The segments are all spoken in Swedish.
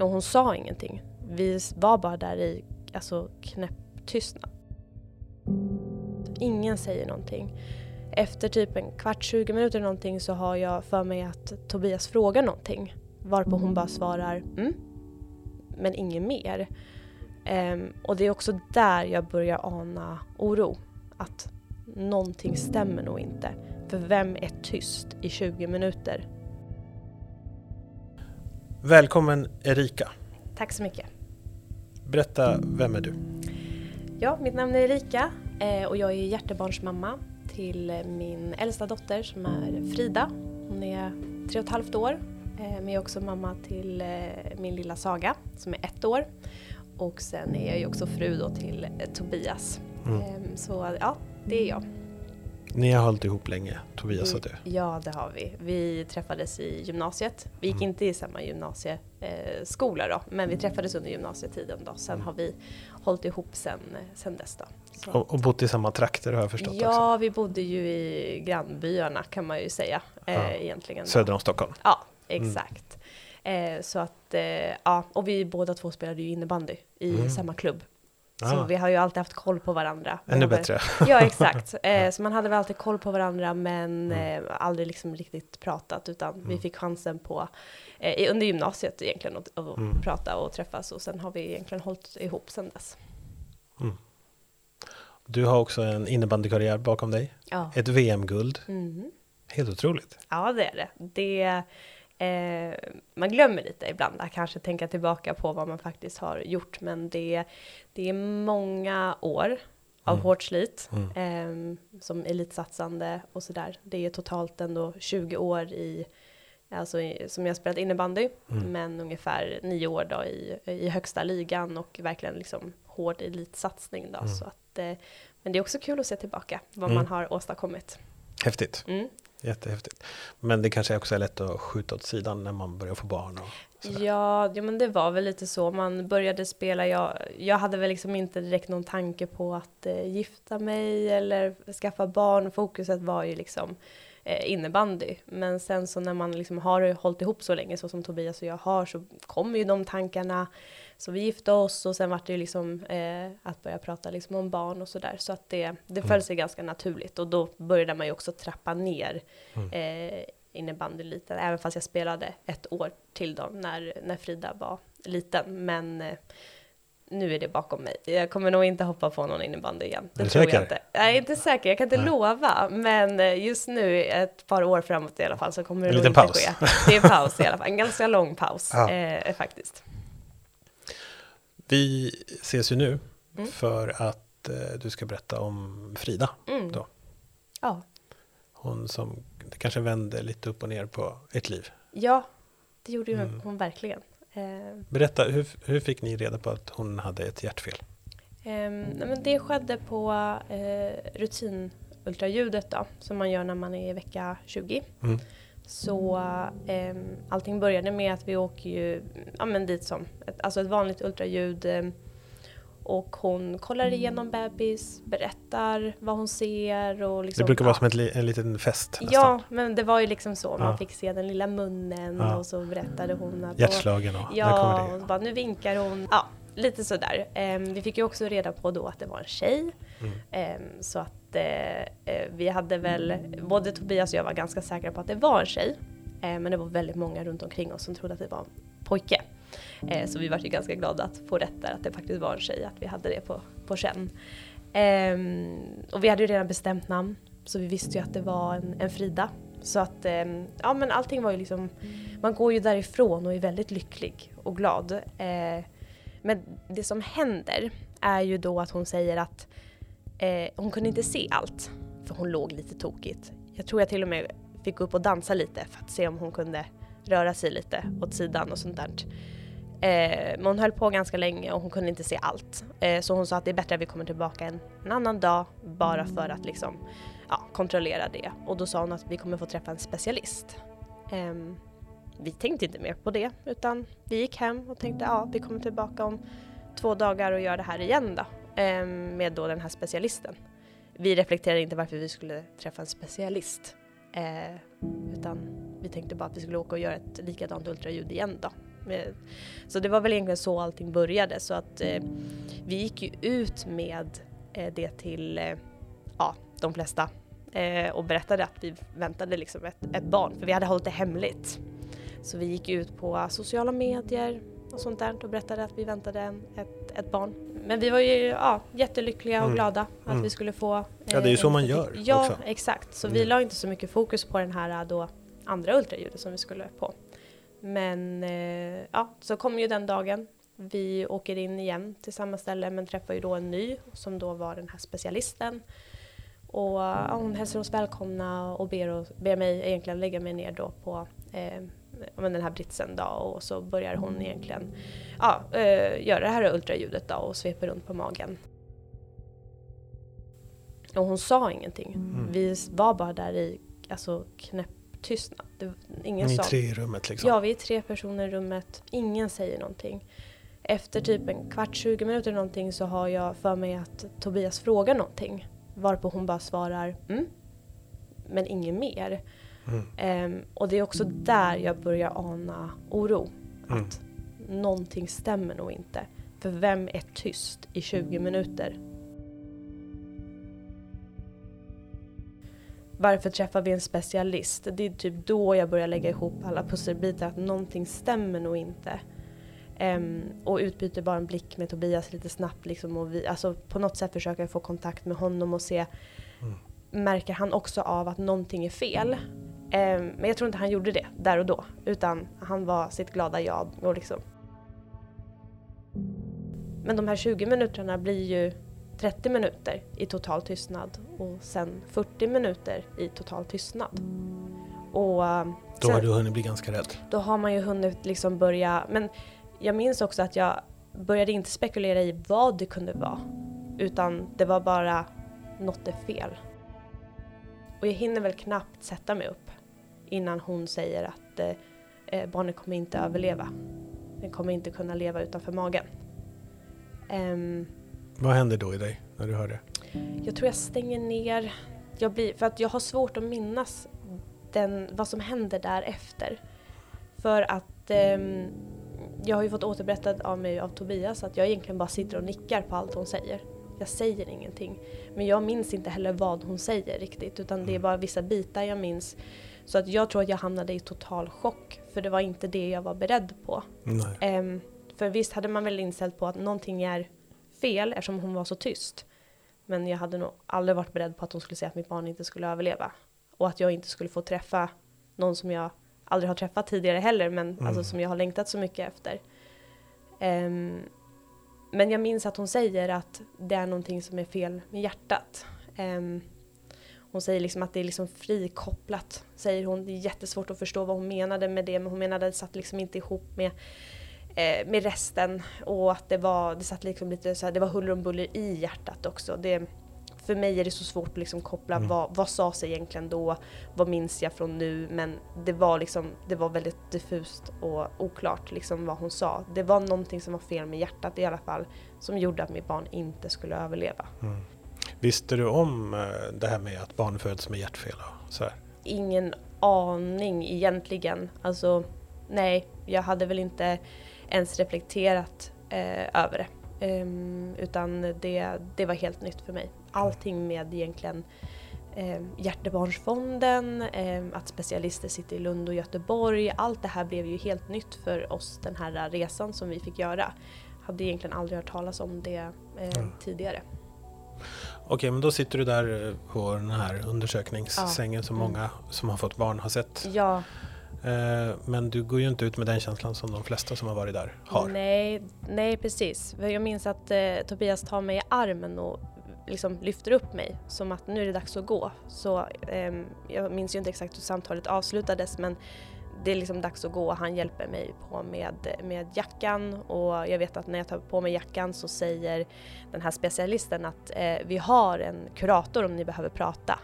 Och hon sa ingenting. Vi var bara där i alltså, knäpptystnad. Ingen säger någonting. Efter typ en kvart, 20 minuter någonting så har jag för mig att Tobias frågar någonting. Varpå hon bara svarar mm, men inget mer. Um, och det är också där jag börjar ana oro. Att någonting stämmer nog inte. För vem är tyst i 20 minuter? Välkommen Erika. Tack så mycket. Berätta, vem är du? Ja, mitt namn är Erika eh, och jag är hjärtebarnsmamma till min äldsta dotter som är Frida. Hon är tre och ett halvt år. Eh, men jag är också mamma till eh, min lilla Saga som är ett år. Och sen är jag ju också fru då till Tobias. Mm. Ehm, så ja, det är jag. Ni har hållit ihop länge, Tobias och du? Ja, det har vi. Vi träffades i gymnasiet. Vi gick mm. inte i samma gymnasieskola då, men vi träffades under gymnasietiden då. Sen mm. har vi hållit ihop sen, sen dess då. Och, och bott i samma trakter har jag förstått Ja, också. vi bodde ju i grannbyarna kan man ju säga ja. eh, egentligen. Söder om Stockholm? Ja, mm. exakt. Mm. Eh, så att, eh, ja, och vi båda två spelade ju innebandy i mm. samma klubb. Så ah. vi har ju alltid haft koll på varandra. Ännu bättre. Ja, exakt. Eh, så man hade väl alltid koll på varandra, men mm. eh, aldrig liksom riktigt pratat, utan mm. vi fick chansen på eh, under gymnasiet egentligen att, att mm. prata och träffas och sen har vi egentligen hållit ihop sen dess. Mm. Du har också en innebandykarriär bakom dig. Ja. Ett VM-guld. Mm. Helt otroligt. Ja, det är det. det Eh, man glömmer lite ibland att kanske tänka tillbaka på vad man faktiskt har gjort, men det, det är många år av mm. hårt slit mm. eh, som elitsatsande och sådär. Det är totalt ändå 20 år i, alltså i, som jag spelat innebandy, mm. men ungefär nio år då i, i högsta ligan och verkligen liksom hård elitsatsning då. Mm. Så att, eh, men det är också kul att se tillbaka vad mm. man har åstadkommit. Häftigt. Jättehäftigt. Men det kanske också är lätt att skjuta åt sidan när man börjar få barn? Och ja, ja, men det var väl lite så. Man började spela, jag, jag hade väl liksom inte direkt någon tanke på att eh, gifta mig eller skaffa barn. Fokuset var ju liksom eh, innebandy. Men sen så när man liksom har hållit ihop så länge så som Tobias och jag har så kommer ju de tankarna. Så vi gifte oss och sen var det ju liksom eh, att börja prata liksom om barn och sådär. Så att det, det föll sig ganska naturligt och då började man ju också trappa ner mm. eh, innebandy lite. Även fast jag spelade ett år till då när, när Frida var liten. Men eh, nu är det bakom mig. Jag kommer nog inte hoppa på någon innebandy igen. Det är tror säker? jag inte. Jag är inte säker, jag kan inte Nej. lova. Men eh, just nu, ett par år framåt i alla fall, så kommer det en nog inte paus. ske. Det är paus i alla fall, en ganska lång paus ja. eh, faktiskt. Vi ses ju nu mm. för att eh, du ska berätta om Frida. Mm. Då. Ja. Hon som kanske vände lite upp och ner på ett liv. Ja, det gjorde mm. hon verkligen. Eh, Berätta, hur, hur fick ni reda på att hon hade ett hjärtfel? Eh, men det skedde på eh, rutinultraljudet då, som man gör när man är i vecka 20. Mm. Så eh, allting började med att vi åker ju ja, men dit som ett, alltså ett vanligt ultraljud. Eh, och hon kollar igenom bebis, berättar vad hon ser och liksom, Det brukar vara ja. som ett, en liten fest nästan. Ja, men det var ju liksom så. Man ja. fick se den lilla munnen ja. och så berättade hon att... Hjärtslagen och Ja, och bara, nu vinkar hon. Ja, lite sådär. Um, vi fick ju också reda på då att det var en tjej. Mm. Um, så att uh, vi hade väl, både Tobias och jag var ganska säkra på att det var en tjej. Eh, men det var väldigt många runt omkring oss som trodde att det var en pojke. Eh, så vi var ju ganska glada att få rätt där, att det faktiskt var en tjej, att vi hade det på, på känn. Ehm, och vi hade ju redan bestämt namn, så vi visste ju att det var en, en Frida. Så att, ehm, ja men allting var ju liksom, man går ju därifrån och är väldigt lycklig och glad. Eh, men det som händer är ju då att hon säger att eh, hon kunde inte se allt, för hon låg lite tokigt. Jag tror jag till och med fick gå upp och dansa lite för att se om hon kunde röra sig lite åt sidan och sånt där. Eh, men hon höll på ganska länge och hon kunde inte se allt. Eh, så hon sa att det är bättre att vi kommer tillbaka en, en annan dag bara för att liksom, ja, kontrollera det. Och då sa hon att vi kommer få träffa en specialist. Eh, vi tänkte inte mer på det utan vi gick hem och tänkte ja, vi kommer tillbaka om två dagar och gör det här igen då Ehm, med då den här specialisten. Vi reflekterade inte varför vi skulle träffa en specialist eh, utan vi tänkte bara att vi skulle åka och göra ett likadant ultraljud igen då eh, Så det var väl egentligen så allting började så att eh, vi gick ju ut med eh, det till eh, ja, de flesta eh, och berättade att vi väntade liksom ett, ett barn för vi hade hållit det hemligt. Så vi gick ut på sociala medier och sånt där och berättade att vi väntade ett, ett barn. Men vi var ju ja, jättelyckliga och mm. glada att mm. vi skulle få... Eh, ja, det är ju så man gör Ja, också. exakt. Så mm. vi la inte så mycket fokus på den här då andra ultraljudet som vi skulle på. Men eh, ja, så kom ju den dagen. Vi åker in igen till samma ställe men träffar ju då en ny som då var den här specialisten. Och ja, hon hälsar oss välkomna och ber, och, ber mig egentligen lägga mig ner då på eh, den här britsen då och så börjar hon egentligen ja, eh, göra det här ultraljudet då och sveper runt på magen. Och hon sa ingenting. Mm. Vi var bara där i alltså, knäpptystnad. ingen Ni är tre i rummet liksom? Ja, vi är tre personer i rummet. Ingen säger någonting. Efter typ en kvart, 20 minuter någonting så har jag för mig att Tobias frågar någonting. Varpå hon bara svarar mm, men inget mer. Mm. Um, och det är också där jag börjar ana oro. Mm. Att någonting stämmer nog inte. För vem är tyst i 20 minuter? Varför träffar vi en specialist? Det är typ då jag börjar lägga ihop alla pusselbitar att någonting stämmer nog inte. Um, och utbyter bara en blick med Tobias lite snabbt liksom och vi, alltså på något sätt försöker jag få kontakt med honom och se mm. Märker han också av att någonting är fel? Um, men jag tror inte han gjorde det där och då utan han var sitt glada jag och liksom Men de här 20 minuterna blir ju 30 minuter i total tystnad och sen 40 minuter i total tystnad. Och, ehm, då har du hunnit bli ganska rädd? Då har man ju hunnit liksom börja, men jag minns också att jag började inte spekulera i vad det kunde vara. Utan det var bara, något är fel. Och jag hinner väl knappt sätta mig upp innan hon säger att eh, eh barnet kommer inte överleva. Den kommer inte kunna leva utanför magen. Um, vad händer då i dig när du hör det? Jag tror jag stänger ner. Jag blir, för att jag har svårt att minnas den, vad som händer därefter. För att um, jag har ju fått återberättat av mig av Tobias att jag egentligen bara sitter och nickar på allt hon säger. Jag säger ingenting. Men jag minns inte heller vad hon säger riktigt utan det är mm. bara vissa bitar jag minns. Så att jag tror att jag hamnade i total chock för det var inte det jag var beredd på. Um, för visst hade man väl inställt på att någonting är fel eftersom hon var så tyst. Men jag hade nog aldrig varit beredd på att hon skulle säga att mitt barn inte skulle överleva. Och att jag inte skulle få träffa någon som jag aldrig har träffat tidigare heller, men mm. alltså, som jag har längtat så mycket efter. Um, men jag minns att hon säger att det är någonting som är fel med hjärtat. Um, hon säger liksom att det är liksom frikopplat, säger hon. Det är jättesvårt att förstå vad hon menade med det, men hon menade att det satt liksom inte ihop med, eh, med resten. Och att det var, det satt liksom lite så här, det var huller om buller i hjärtat också. Det, för mig är det så svårt att liksom koppla mm. vad, vad sades egentligen då, vad minns jag från nu, men det var liksom, det var väldigt diffust och oklart liksom vad hon sa. Det var någonting som var fel med hjärtat i alla fall, som gjorde att mitt barn inte skulle överleva. Mm. Visste du om eh, det här med att barn föds med hjärtfel? Så här? Ingen aning egentligen. Alltså, nej, jag hade väl inte ens reflekterat eh, över det. Um, utan det, det var helt nytt för mig. Allting med egentligen eh, Hjärtebarnsfonden, eh, att specialister sitter i Lund och Göteborg. Allt det här blev ju helt nytt för oss den här resan som vi fick göra. Hade egentligen aldrig hört talas om det eh, mm. tidigare. Okej, men då sitter du där eh, på den här undersökningssängen ja. som mm. många som har fått barn har sett. Ja. Eh, men du går ju inte ut med den känslan som de flesta som har varit där har. Nej, nej precis. Jag minns att eh, Tobias tar mig i armen och liksom lyfter upp mig som att nu är det dags att gå. Så eh, jag minns ju inte exakt hur samtalet avslutades men det är liksom dags att gå. Han hjälper mig på med, med jackan och jag vet att när jag tar på mig jackan så säger den här specialisten att eh, vi har en kurator om ni behöver prata.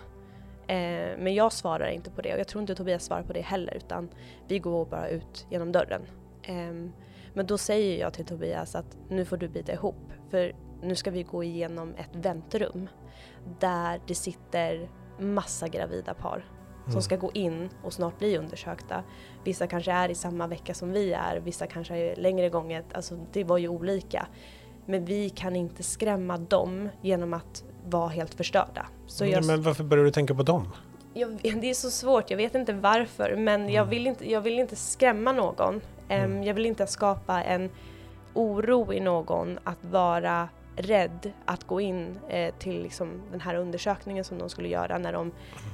Eh, men jag svarar inte på det och jag tror inte Tobias svarar på det heller utan vi går bara ut genom dörren. Eh, men då säger jag till Tobias att nu får du bita ihop för nu ska vi gå igenom ett väntrum där det sitter massa gravida par som mm. ska gå in och snart bli undersökta. Vissa kanske är i samma vecka som vi är, vissa kanske är längre gånget, alltså det var ju olika. Men vi kan inte skrämma dem genom att vara helt förstörda. Så jag, men varför börjar du tänka på dem? Jag, det är så svårt, jag vet inte varför, men mm. jag, vill inte, jag vill inte skrämma någon. Um, mm. Jag vill inte skapa en oro i någon att vara rädd att gå in eh, till liksom, den här undersökningen som de skulle göra när de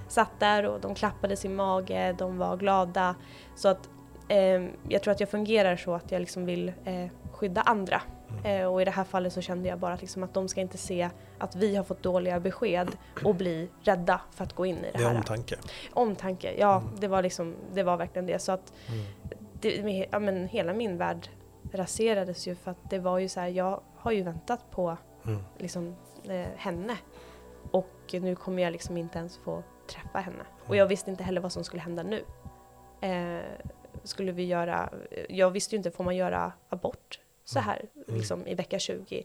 satt där och de klappade sin mage, de var glada. Så att eh, jag tror att jag fungerar så att jag liksom vill eh, skydda andra. Eh, och i det här fallet så kände jag bara liksom att de ska inte se att vi har fått dåliga besked och bli rädda för att gå in i det, det här. Det är omtanke? Omtanke, ja mm. det, var liksom, det var verkligen det. Så att mm. det, ja, men hela min värld raserades ju för att det var ju så här, jag har ju väntat på mm. liksom, eh, henne. Och nu kommer jag liksom inte ens få träffa henne. Mm. Och jag visste inte heller vad som skulle hända nu. Eh, skulle vi göra, jag visste ju inte, får man göra abort så mm. här mm. liksom, i vecka 20?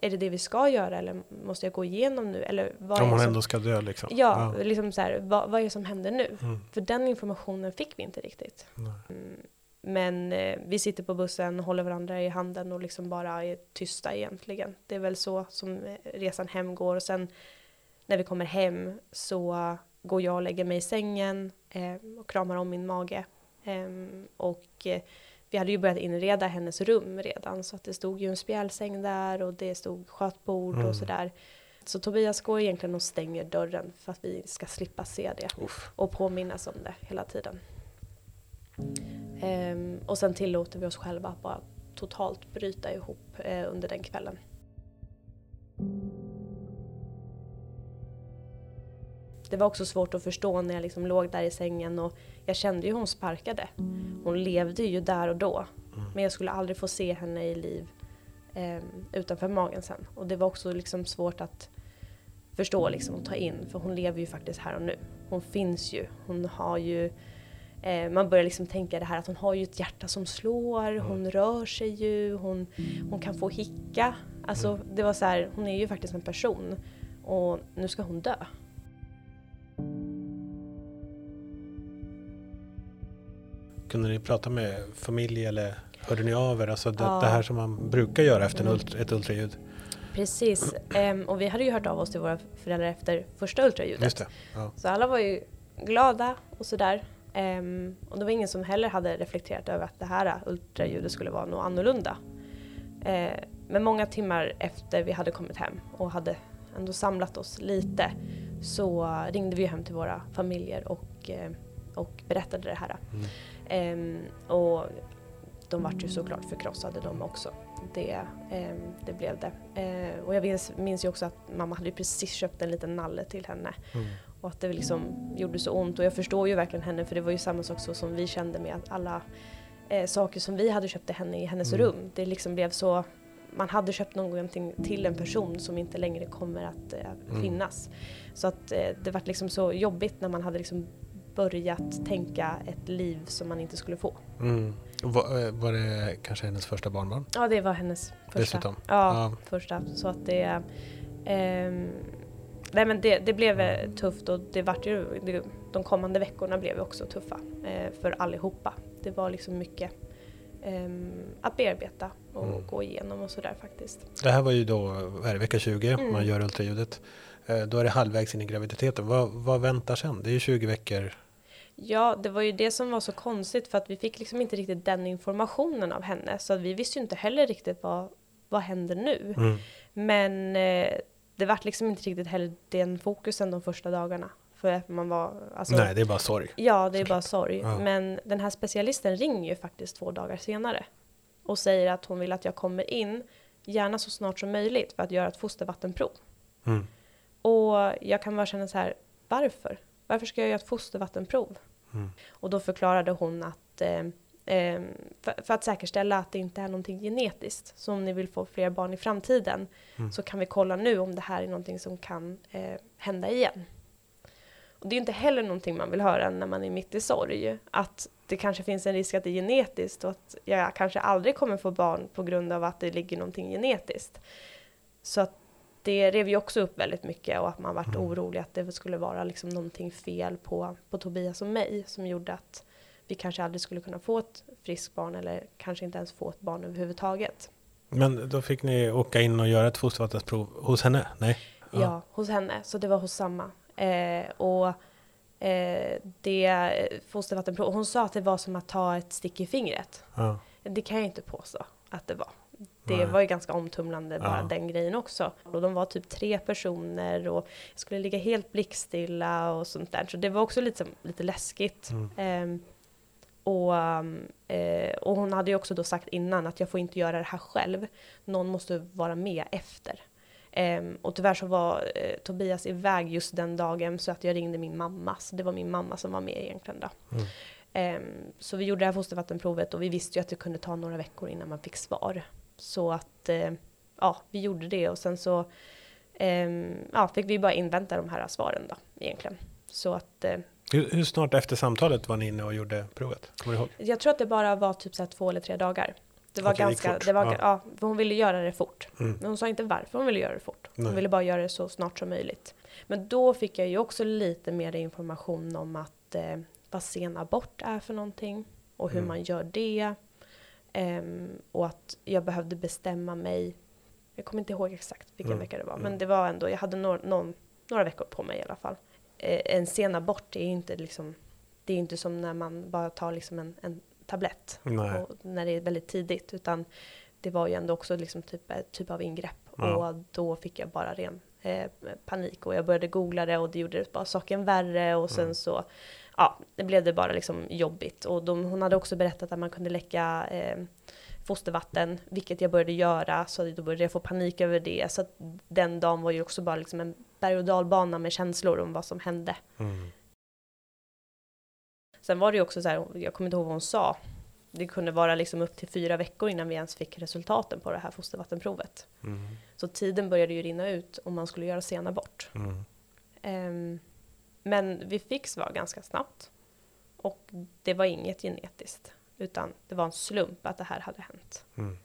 Är det det vi ska göra eller måste jag gå igenom nu? Eller vad Om som, ändå ska dö liksom? Ja, ja. liksom så här, vad, vad, är det som händer nu? Mm. För den informationen fick vi inte riktigt. Men eh, vi sitter på bussen, håller varandra i handen och liksom bara är tysta egentligen. Det är väl så som eh, resan hem går. Och sen när vi kommer hem så går jag och lägger mig i sängen eh, och kramar om min mage. Ehm, och eh, vi hade ju börjat inreda hennes rum redan så att det stod ju en spjälsäng där och det stod skötbord mm. och sådär. Så Tobias går egentligen och stänger dörren för att vi ska slippa se det Uff. och påminnas om det hela tiden. Um, och sen tillåter vi oss själva att bara totalt bryta ihop uh, under den kvällen. Det var också svårt att förstå när jag liksom låg där i sängen och jag kände ju hon sparkade. Hon levde ju där och då. Mm. Men jag skulle aldrig få se henne i liv um, utanför magen sen. Och det var också liksom svårt att förstå liksom, och ta in för hon lever ju faktiskt här och nu. Hon finns ju. Hon har ju Eh, man börjar liksom tänka det här att hon har ju ett hjärta som slår, hon rör sig ju, hon, hon kan få hicka. Alltså mm. det var så här, hon är ju faktiskt en person och nu ska hon dö. Kunde ni prata med familj eller hörde ni av er? Alltså det, ja. det här som man brukar göra efter mm. ultra, ett ultraljud? Precis, um, och vi hade ju hört av oss till våra föräldrar efter första ultraljudet. Ja. Så alla var ju glada och sådär. Um, och det var ingen som heller hade reflekterat över att det här ultraljudet skulle vara något annorlunda. Uh, men många timmar efter vi hade kommit hem och hade ändå samlat oss lite så ringde vi hem till våra familjer och, uh, och berättade det här. Mm. Um, och de vart ju såklart förkrossade de också. Det, um, det blev det. Uh, och jag minns, minns ju också att mamma hade precis köpt en liten nalle till henne. Mm. Och att det liksom gjorde så ont. Och jag förstår ju verkligen henne för det var ju samma sak så som vi kände med alla eh, saker som vi hade köpt till henne i hennes mm. rum. Det liksom blev så, man hade köpt någonting till en person som inte längre kommer att eh, mm. finnas. Så att eh, det var liksom så jobbigt när man hade liksom börjat tänka ett liv som man inte skulle få. Mm. Var, eh, var, det kanske hennes första barnbarn? Ja, det var hennes första. Dessutom? Ja, ja. första. Så att det... Eh, nej men det, det blev eh, tufft och det vart ju, de kommande veckorna blev också tuffa eh, för allihopa. Det var liksom mycket eh, att bearbeta och mm. gå igenom och sådär faktiskt. Det här var ju då, det, vecka 20, mm. man gör ultraljudet. Eh, då är det halvvägs in i graviditeten. Vad, vad väntar sen? Det är ju 20 veckor. Ja, det var ju det som var så konstigt för att vi fick liksom inte riktigt den informationen av henne. Så vi visste ju inte heller riktigt vad, vad händer nu. Mm. Men eh, det vart liksom inte riktigt heller den fokusen de första dagarna. För man var, alltså, Nej, det är bara sorg. Ja, det är bara sorg. Ja. Men den här specialisten ringer ju faktiskt två dagar senare och säger att hon vill att jag kommer in, gärna så snart som möjligt, för att göra ett fostervattenprov. Mm. Och jag kan bara känna så här, varför? Varför ska jag göra ett fostervattenprov? Mm. Och då förklarade hon att eh, för, att säkerställa att det inte är någonting genetiskt. Så om ni vill få fler barn i framtiden mm. så kan vi kolla nu om det här är någonting som kan eh, hända igen. Och det är inte heller någonting man vill höra när man är mitt i sorg. Att det kanske finns en risk att det är genetiskt och att jag kanske aldrig kommer få barn på grund av att det ligger någonting genetiskt. Så att det rev ju också upp väldigt mycket och att man vart mm. orolig att det skulle vara liksom någonting fel på, på Tobias och mig som gjorde att vi kanske aldrig skulle kunna få ett friskt barn eller kanske inte ens få ett barn överhuvudtaget. Men då fick ni åka in och göra ett fostervattensprov hos henne? Nej? Ja, ja hos henne. Så det var hos samma. Eh, och eh, det fostervattenprov, hon sa att det var som att ta ett stick i fingret. Ja. Det kan jag inte påstå att det var. Det Nej. var ju ganska omtumlande bara ja. den grejen också. Och de var typ tre personer och jag skulle ligga helt blickstilla och sånt där. Så det var också lite, lite läskigt. Mm. Eh, och, eh, och hon hade ju också då sagt innan att jag får inte göra det här själv. Någon måste vara med efter. Eh, och tyvärr så var eh, Tobias iväg just den dagen så att jag ringde min mamma. Så det var min mamma som var med egentligen då. Mm. Ehm, så vi gjorde det här fostervattenprovet och vi visste ju att det kunde ta några veckor innan man fick svar. Så att eh, ja, vi gjorde det och sen så ehm, ja, fick vi bara invänta de här svaren då egentligen. Så att hur, hur, snart efter samtalet var ni inne och gjorde provet? Kommer du ihåg? Jag tror att det bara var typ så två eller tre dagar. Det var okay, ganska, det var, ja. ja. hon ville göra det fort. Mm. Men hon sa inte varför hon ville göra det fort. Hon Nej. ville bara göra det så snart som möjligt. Men då fick jag ju också lite mer information om att eh, vad sen abort är för någonting och hur mm. man gör det. Um, och att jag behövde bestämma mig. Jag kommer inte ihåg exakt vilken mm. vecka det var, men mm. det var ändå, jag hade no någon, några veckor på mig i alla fall. Eh, en sen abort är inte liksom, det är inte som när man bara tar liksom en, en tablett när det är väldigt tidigt, utan det var ju ändå också liksom typ, typ av ingrepp ja. och då fick jag bara ren eh, panik och jag började googla det och det gjorde bara saken värre och sen mm. så ja, det blev det bara liksom jobbigt och de, hon hade också berättat att man kunde läcka eh, fostervatten, vilket jag började göra, så då började jag få panik över det. Så den dagen var ju också bara liksom en berg och dalbana med känslor om vad som hände. Mm. Sen var det ju också så här, jag kommer inte ihåg vad hon sa, det kunde vara liksom upp till fyra veckor innan vi ens fick resultaten på det här fostervattenprovet. Mm. Så tiden började ju rinna ut om man skulle göra sen abort. Mm. Um, men vi fick svar ganska snabbt. Och det var inget genetiskt. Utan det var en slump att det här hade hänt. Mm.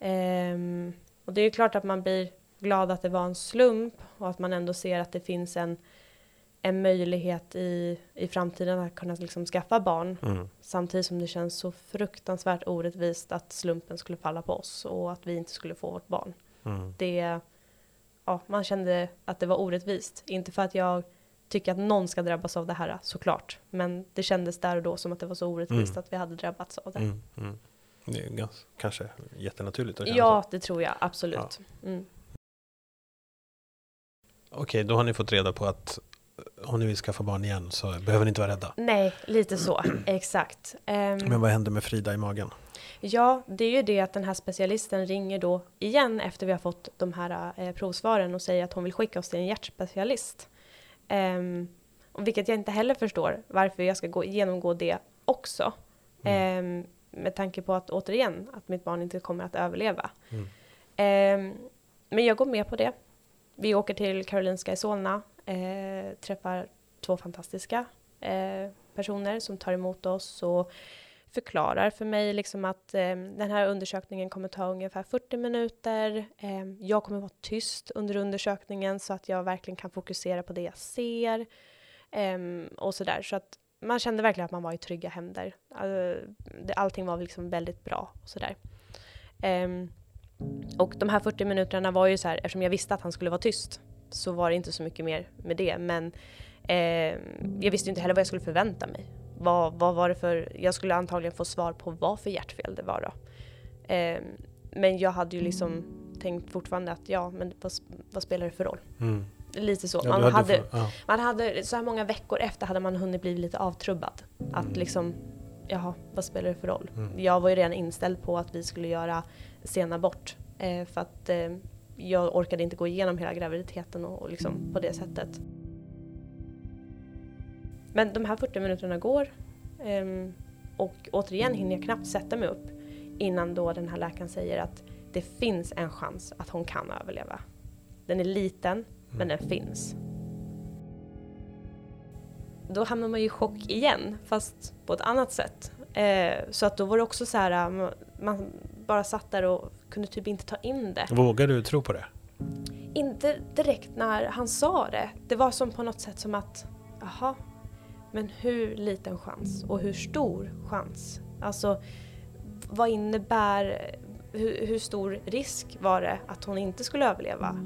Um, och det är ju klart att man blir glad att det var en slump och att man ändå ser att det finns en, en möjlighet i, i framtiden att kunna liksom skaffa barn. Mm. Samtidigt som det känns så fruktansvärt orättvist att slumpen skulle falla på oss och att vi inte skulle få vårt barn. Mm. Det, ja, man kände att det var orättvist. Inte för att jag tycker att någon ska drabbas av det här såklart. Men det kändes där och då som att det var så orättvist mm. att vi hade drabbats av det. Mm, mm. Det är ganska, kanske jättenaturligt att Ja, så. det tror jag absolut. Ja. Mm. Okej, då har ni fått reda på att om ni vill skaffa barn igen så behöver ni inte vara rädda. Nej, lite så. Exakt. Um, Men vad händer med Frida i magen? Ja, det är ju det att den här specialisten ringer då igen efter vi har fått de här eh, provsvaren och säger att hon vill skicka oss till en hjärtspecialist. Um, vilket jag inte heller förstår varför jag ska gå, genomgå det också. Mm. Um, med tanke på att återigen, att mitt barn inte kommer att överleva. Mm. Um, men jag går med på det. Vi åker till Karolinska i Solna, eh, träffar två fantastiska eh, personer som tar emot oss och förklarar för mig liksom att eh, den här undersökningen kommer ta ungefär 40 minuter. Eh, jag kommer vara tyst under undersökningen så att jag verkligen kan fokusera på det jag ser eh, och sådär. Så att man kände verkligen att man var i trygga händer. All, allting var liksom väldigt bra och sådär. Ehm, och de här 40 minuterna var ju så här, eftersom jag visste att han skulle vara tyst så var det inte så mycket mer med det. Men eh, jag visste inte heller vad jag skulle förvänta mig vad, vad var det för, jag skulle antagligen få svar på vad för hjärtfel det var då. Eh, men jag hade ju liksom tänkt fortfarande att ja, men vad, vad spelar det för roll? Mm. Lite så. Ja, man, hade, för, ja. man hade, så här många veckor efter hade man hunnit bli lite avtrubbad. Att mm. liksom, jaha, vad spelar det för roll? Mm. Jag var ju redan inställd på att vi skulle göra sen abort. Eh, för att eh, jag orkade inte gå igenom hela graviditeten och, och liksom på det sättet. Men de här 40 minuterna går um, och återigen hinner jag knappt sätta mig upp innan då den här läkaren säger att det finns en chans att hon kan överleva. Den är liten, mm. men den finns. Då hamnar man ju i chock igen, fast på ett annat sätt. Eh, så att då var det också så här, man bara satt där och kunde typ inte ta in det. Vågar du tro på det? inte direkt när han sa det. Det var som på något sätt som att, jaha, men hur liten chans och hur stor chans? Alltså, vad innebär, hur, hur stor risk var det att hon inte skulle överleva?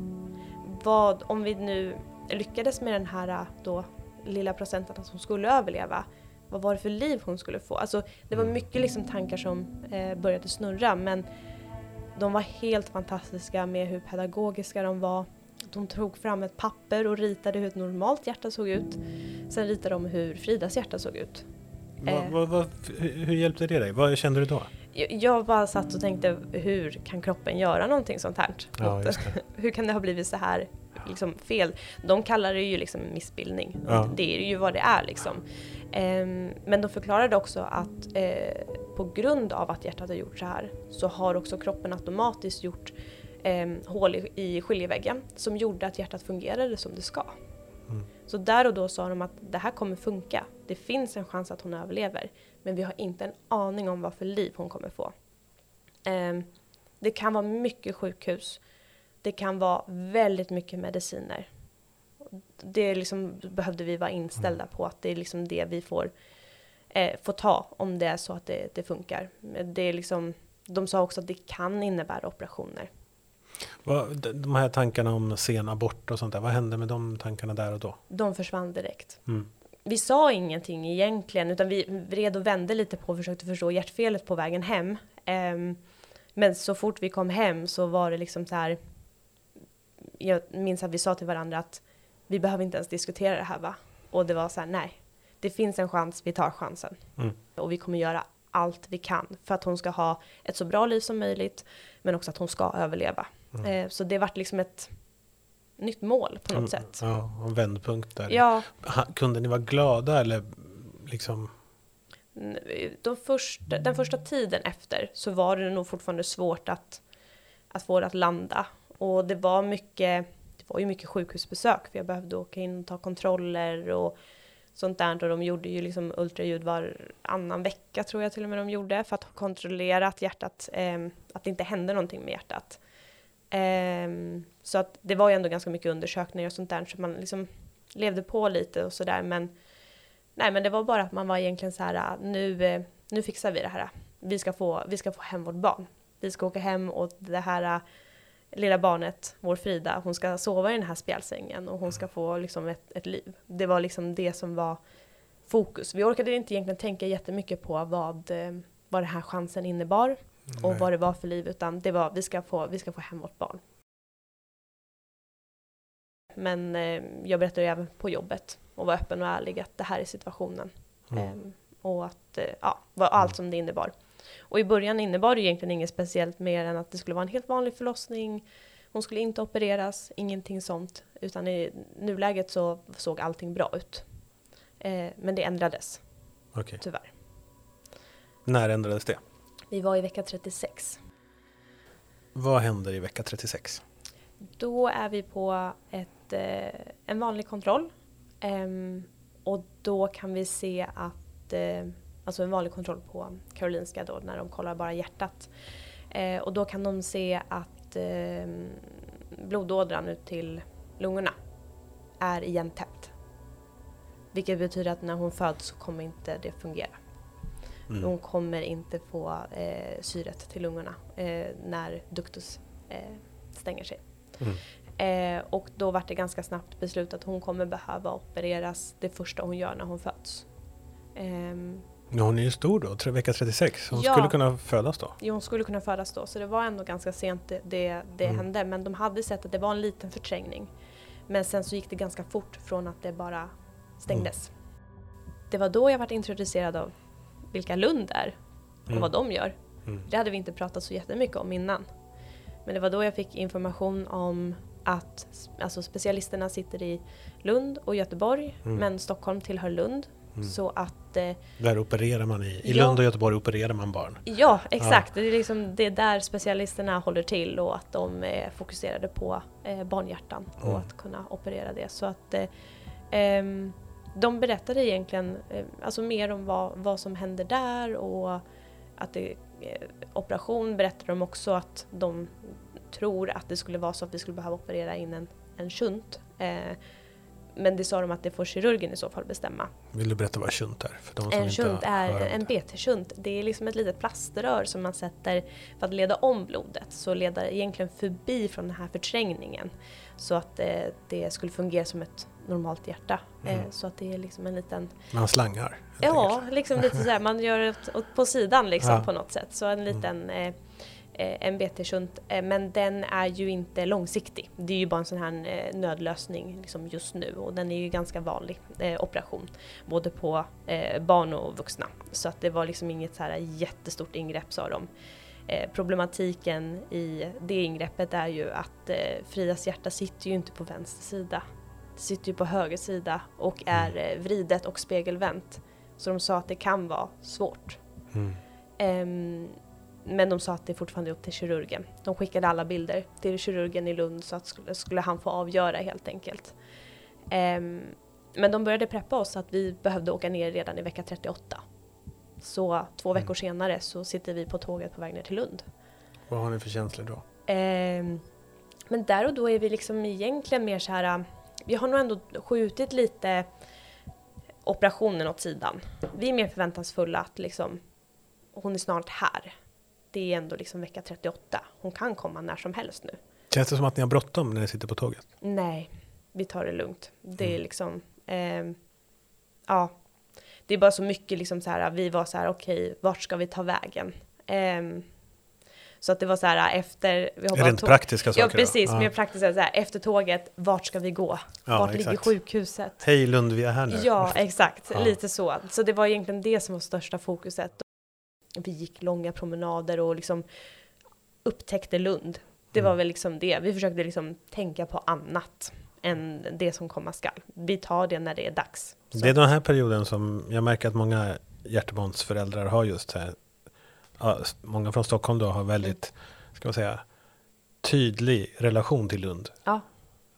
Vad, om vi nu lyckades med den här då lilla procenten att hon skulle överleva, vad var det för liv hon skulle få? Alltså, det var mycket liksom tankar som eh, började snurra men de var helt fantastiska med hur pedagogiska de var. De tog fram ett papper och ritade hur ett normalt hjärta såg ut. Sen ritade de hur Fridas hjärta såg ut. Va, eh. va, va, hur hjälpte det dig? Vad kände du då? Jag bara satt och tänkte, hur kan kroppen göra någonting sånt här? Ja, hur kan det ha blivit så här liksom, fel? De kallar det ju liksom missbildning. Ja. Det är ju vad det är liksom. Um, men de förklarade också att uh, på grund av att hjärtat har gjort så här så har också kroppen automatiskt gjort um, hål i, i skiljeväggen som gjorde att hjärtat fungerade som det ska. Mm. Så där och då sa de att det här kommer funka. Det finns en chans att hon överlever. Men vi har inte en aning om vad för liv hon kommer få. Um, det kan vara mycket sjukhus. Det kan vara väldigt mycket mediciner. Det liksom behövde vi vara inställda på att det är liksom det vi får, eh, får ta om det är så att det, det funkar. Det är liksom, de sa också att det kan innebära operationer. De här tankarna om sen abort och sånt där, vad hände med de tankarna där och då? De försvann direkt. Mm. Vi sa ingenting egentligen, utan vi red och vände lite på och försökte förstå hjärtfelet på vägen hem. Um, men så fort vi kom hem så var det liksom så här. Jag minns att vi sa till varandra att vi behöver inte ens diskutera det här va? Och det var så här, nej. Det finns en chans, vi tar chansen. Mm. Och vi kommer göra allt vi kan för att hon ska ha ett så bra liv som möjligt, men också att hon ska överleva. Mm. Eh, så det vart liksom ett nytt mål på något mm, sätt. Ja, en vändpunkt där. Ja. Kunde ni vara glada eller liksom? De första, den första tiden efter så var det nog fortfarande svårt att, att få det att landa. Och det var mycket, det var ju mycket sjukhusbesök för jag behövde åka in och ta kontroller och sånt där. Och de gjorde ju liksom ultraljud varannan vecka tror jag till och med de gjorde för att kontrollera att hjärtat, eh, att det inte hände någonting med hjärtat. Eh, så att det var ju ändå ganska mycket undersökningar och sånt där så man liksom levde på lite och sådär men nej men det var bara att man var egentligen så här ah, nu, eh, nu fixar vi det här. Vi ska, få, vi ska få hem vårt barn. Vi ska åka hem och det här lilla barnet, vår Frida, hon ska sova i den här spjälsängen och hon ska få liksom ett, ett liv. Det var liksom det som var fokus. Vi orkade inte egentligen tänka jättemycket på vad, eh, vad den här chansen innebar och vad det var för liv, utan det var vi ska få, vi ska få hem vårt barn. Men eh, jag berättade även på jobbet och var öppen och ärlig att det här är situationen. Mm. Eh, och att, eh, ja, var allt som det innebar. Och i början innebar det egentligen inget speciellt mer än att det skulle vara en helt vanlig förlossning. Hon skulle inte opereras, ingenting sånt. Utan i nuläget så såg allting bra ut. Eh, men det ändrades. Okay. Tyvärr. När ändrades det? Vi var i vecka 36. Vad händer i vecka 36? Då är vi på ett, eh, en vanlig kontroll. Um, och då kan vi se att, eh, alltså en vanlig kontroll på Karolinska då när de kollar bara hjärtat. Eh, och då kan de se att eh, blodådran ut till lungorna är igentäppt. Vilket betyder att när hon föds så kommer inte det fungera. Mm. Hon kommer inte få eh, syret till lungorna eh, när duktus eh, stänger sig. Mm. Eh, och då var det ganska snabbt beslutat att hon kommer behöva opereras det första hon gör när hon föds. Ehm, Ja, hon är ju stor då, vecka 36. Hon ja, skulle kunna födas då? Jo, hon skulle kunna födas då. Så det var ändå ganska sent det, det, det mm. hände. Men de hade sett att det var en liten förträngning. Men sen så gick det ganska fort från att det bara stängdes. Mm. Det var då jag var introducerad av vilka Lund är och mm. vad de gör. Mm. Det hade vi inte pratat så jättemycket om innan. Men det var då jag fick information om att alltså specialisterna sitter i Lund och Göteborg, mm. men Stockholm tillhör Lund. Mm. Så att... Eh, där opererar man i, i Lund och Göteborg opererar man barn? Ja, exakt. Ja. Det, är liksom, det är där specialisterna håller till och att de är fokuserade på eh, barnhjärtan och mm. att kunna operera det. Så att eh, ehm, de berättade egentligen eh, alltså mer om vad, vad som händer där och att det, eh, operation berättade de också att de tror att det skulle vara så att vi skulle behöva operera in en, en shunt. Eh, men det sa de att det får kirurgen i så fall bestämma. Vill du berätta vad shunt är? För de som en shunt är en BT-shunt. Det är liksom ett litet plaströr som man sätter för att leda om blodet. Så leda egentligen förbi från den här förträngningen. Så att eh, det skulle fungera som ett normalt hjärta. Eh, mm. Eh, så att det är liksom en liten... Man slangar? Ja, liksom lite sådär. Man gör det på sidan liksom ja. på något sätt. Så en liten mm. Eh, en BT-shunt, eh, men den är ju inte långsiktig. Det är ju bara en sån här eh, nödlösning liksom just nu och den är ju ganska vanlig operation, både på barn och vuxna. Så att det var liksom inget så här jättestort ingrepp sa de. problematiken i det ingreppet är ju att Fridas hjärta sitter ju inte på vänster sida. Det sitter ju på höger sida och är mm. vridet och spegelvänt. Så de sa att det kan vara svårt. Mm. Um, men de sa att det fortfarande är upp till kirurgen. De skickade alla bilder till kirurgen i Lund så att skulle, skulle han få avgöra helt enkelt. Um, men de började preppa oss att vi behövde åka ner redan i vecka 38. Så två veckor mm. senare så sitter vi på tåget på väg ner till Lund. Vad har ni för känslor då? Um, men där och då är vi liksom egentligen mer så här, vi har nog ändå skjutit lite operationen åt sidan. Vi är mer förväntansfulla att liksom, hon är snart här det är ändå liksom vecka 38. Hon kan komma när som helst nu. Känns det som att ni har bråttom när ni sitter på tåget? Nej, vi tar det lugnt. Det är mm. liksom, eh, ja, det är bara så mycket liksom så här, vi var så här, okej, okay, vart ska vi ta vägen? Eh, så att det var så här efter... Vi Rent praktiska saker? Ja, precis. Då? Mer praktiska. Så här, efter tåget, vart ska vi gå? Ja, vart exakt. ligger sjukhuset? Hej Lund, vi är här nu. Ja, exakt. Ja. Lite så. Så det var egentligen det som var största fokuset vi gick långa promenader och liksom upptäckte Lund. Det var mm. väl liksom det. Vi försökte liksom tänka på annat än det som komma skall. Vi tar det när det är dags. Så. Det är den här perioden som jag märker att många hjärtebarnsföräldrar har just här. Många från Stockholm då har väldigt, ska man säga, tydlig relation till Lund. Ja.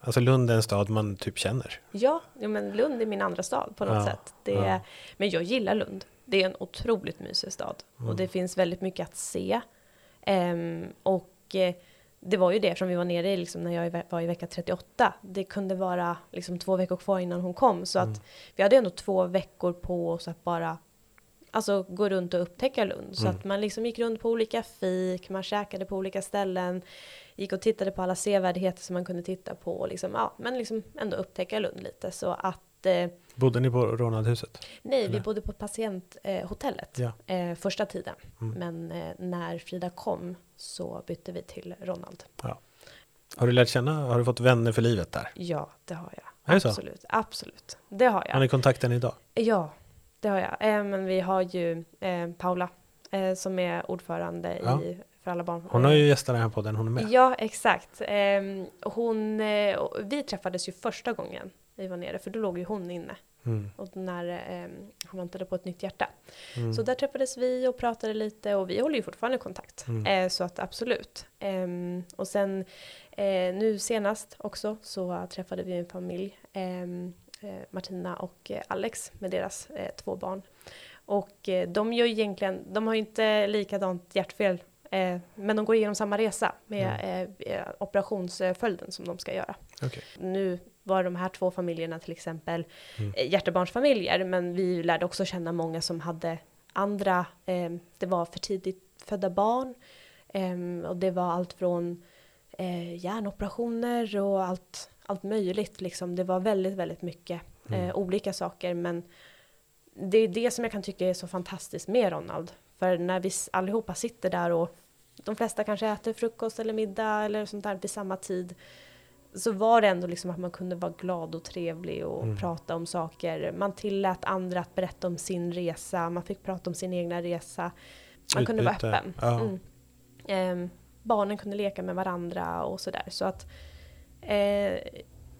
Alltså Lund är en stad man typ känner. Ja, men Lund är min andra stad på något ja, sätt. Det ja. Men jag gillar Lund. Det är en otroligt mysig stad mm. och det finns väldigt mycket att se. Um, och eh, det var ju det som vi var nere i liksom, när jag var i vecka 38. Det kunde vara liksom, två veckor kvar innan hon kom så mm. att vi hade ändå två veckor på oss att bara alltså, gå runt och upptäcka Lund. Så mm. att man liksom gick runt på olika fik, man käkade på olika ställen, gick och tittade på alla sevärdheter som man kunde titta på. Liksom, ja, men liksom ändå upptäcka Lund lite. Så att Bodde ni på Ronaldhuset? Nej, Eller? vi bodde på patienthotellet ja. eh, första tiden. Mm. Men eh, när Frida kom så bytte vi till Ronald. Ja. Har du lärt känna, har du fått vänner för livet där? Ja, det har jag. Är absolut, så? absolut. Det har jag. Har ni kontakt än idag? Ja, det har jag. Eh, men vi har ju eh, Paula eh, som är ordförande ja. i för alla barn. Hon har ju gästat den här podden, hon är med. Ja, exakt. Ehm, hon, vi träffades ju första gången vi var nere, för då låg ju hon inne. Mm. Och när eh, han väntade på ett nytt hjärta. Mm. Så där träffades vi och pratade lite och vi håller ju fortfarande kontakt. Mm. Eh, så att absolut. Eh, och sen eh, nu senast också så träffade vi en familj. Ehm, eh, Martina och Alex med deras eh, två barn. Och de gör egentligen, de har ju inte likadant hjärtfel men de går igenom samma resa med mm. operationsföljden som de ska göra. Okay. Nu var de här två familjerna till exempel mm. Eh, hjärtebarnsfamiljer, men vi lärde också känna många som hade andra, eh, det var för tidigt födda barn eh, och det var allt från eh, hjärnoperationer och allt, allt möjligt liksom. Det var väldigt, väldigt mycket eh, mm. olika saker, men det är det som jag kan tycka är så fantastiskt med Ronald. För när vi allihopa sitter där och de flesta kanske äter frukost eller middag eller sånt där vid samma tid så var det ändå liksom att man kunde vara glad och trevlig och mm. prata om saker. Man tillät andra att berätta om sin resa, man fick prata om sin egna resa. Man Utbyte. kunde vara öppen. Ja. Mm. Eh, barnen kunde leka med varandra och sådär. Så att eh,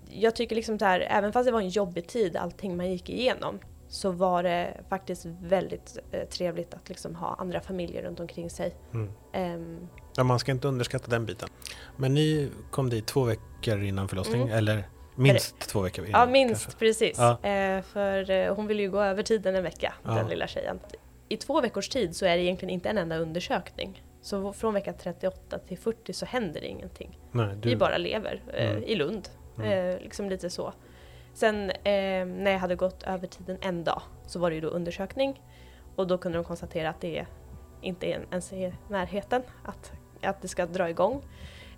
jag tycker liksom här, även fast det var en jobbig tid, allting man gick igenom, så var det faktiskt väldigt eh, trevligt att liksom ha andra familjer runt omkring sig. Mm. Ja, man ska inte underskatta den biten. Men ni kom dit två veckor innan förlossning, mm. eller minst för, två veckor innan? Ja, minst kanske. precis. Ja. Eh, för eh, hon ville ju gå över tiden en vecka, ja. den lilla tjejen. I två veckors tid så är det egentligen inte en enda undersökning. Så från vecka 38 till 40 så händer det ingenting. Nej, du, Vi bara lever eh, Mm. i Lund. Mm. Eh, liksom lite så. Sen eh, när jag hade gått över tiden en dag så var det ju då undersökning. Och då kunde de konstatera att det inte är ens i närheten att, att det ska dra igång.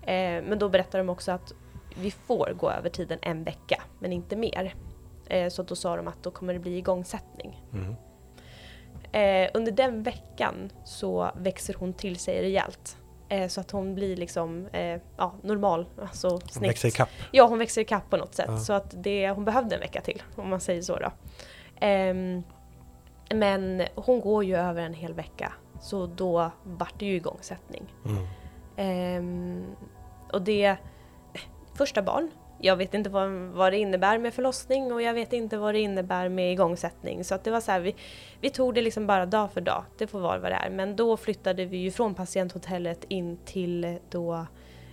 Eh, men då berättade de också att vi får gå över tiden en vecka, men inte mer. Eh, så då sa de att då kommer det bli igångsättning. Mm. Eh, under den veckan så växer hon till sig rejält. Eh, så att hon blir liksom eh, ja, normal, alltså Hon växer ikapp. Ja, hon växer ikapp på något sätt. Ja. Så att det, hon behövde en vecka till, om man säger så då. Ehm, men hon går ju över en hel vecka, så då vart det ju igångsättning. Mm. Ehm, och det... Första barn. Jag vet inte vad, vad det innebär med förlossning och jag vet inte vad det innebär med igångsättning. Så att det var så här, vi, vi tog det liksom bara dag för dag. Det får vara vad det är. Men då flyttade vi ju från patienthotellet in till då,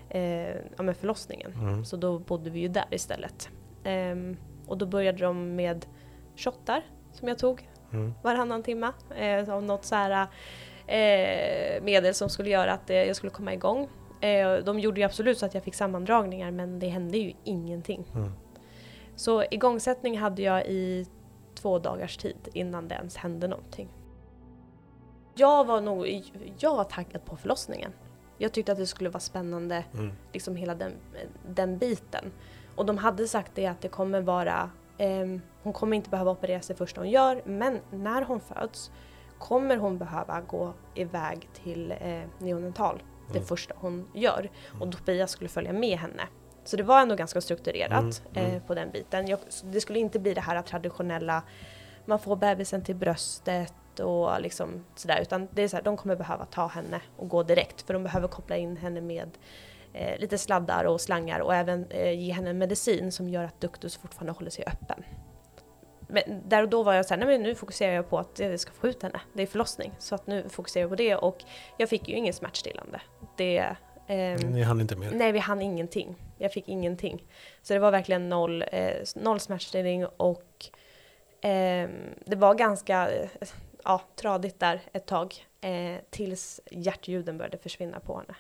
eh, ja, men förlossningen. Mm. Så då bodde vi ju där istället. Ehm, och då började de med shottar som jag tog Mm. varannan timma. Eh, något så här, eh, medel som skulle göra att eh, jag skulle komma igång. Eh, de gjorde ju absolut så att jag fick sammandragningar men det hände ju ingenting. Mm. Så igångsättning hade jag i två dagars tid innan det ens hände någonting. Jag var nog jag var taggad på förlossningen. Jag tyckte att det skulle vara spännande, Mm. liksom hela den, den biten. Och de hade sagt det att det kommer vara, ehm, hon kommer inte behöva operera sig första hon gör, men när hon föds kommer hon behöva gå iväg till eh, neonatal det Mm. första hon gör. Och Tobias skulle följa med henne. Så det var ändå ganska strukturerat Mm, mm. Eh, på den biten. Jag, det skulle inte bli det här traditionella, man får bebisen till bröstet och liksom sådär. Utan det är så här, de kommer behöva ta henne och gå direkt. För de behöver koppla in henne med eh, lite sladdar och slangar och även eh, ge henne en medicin som gör att duktus fortfarande håller sig öppen. Men där och då var jag såhär, nej men nu fokuserar jag på att jag ska få ut henne. Det är förlossning. Så att nu fokuserar jag på det och jag fick ju ingen smärtstillande. Det, ehm, Ni hann inte mer. Nej, vi hann ingenting. Jag fick ingenting. Så det var verkligen noll, eh, noll smärtstillning och ehm, det var ganska eh, ja, tradigt där ett tag. Eh, tills hjärtljuden började försvinna på henne.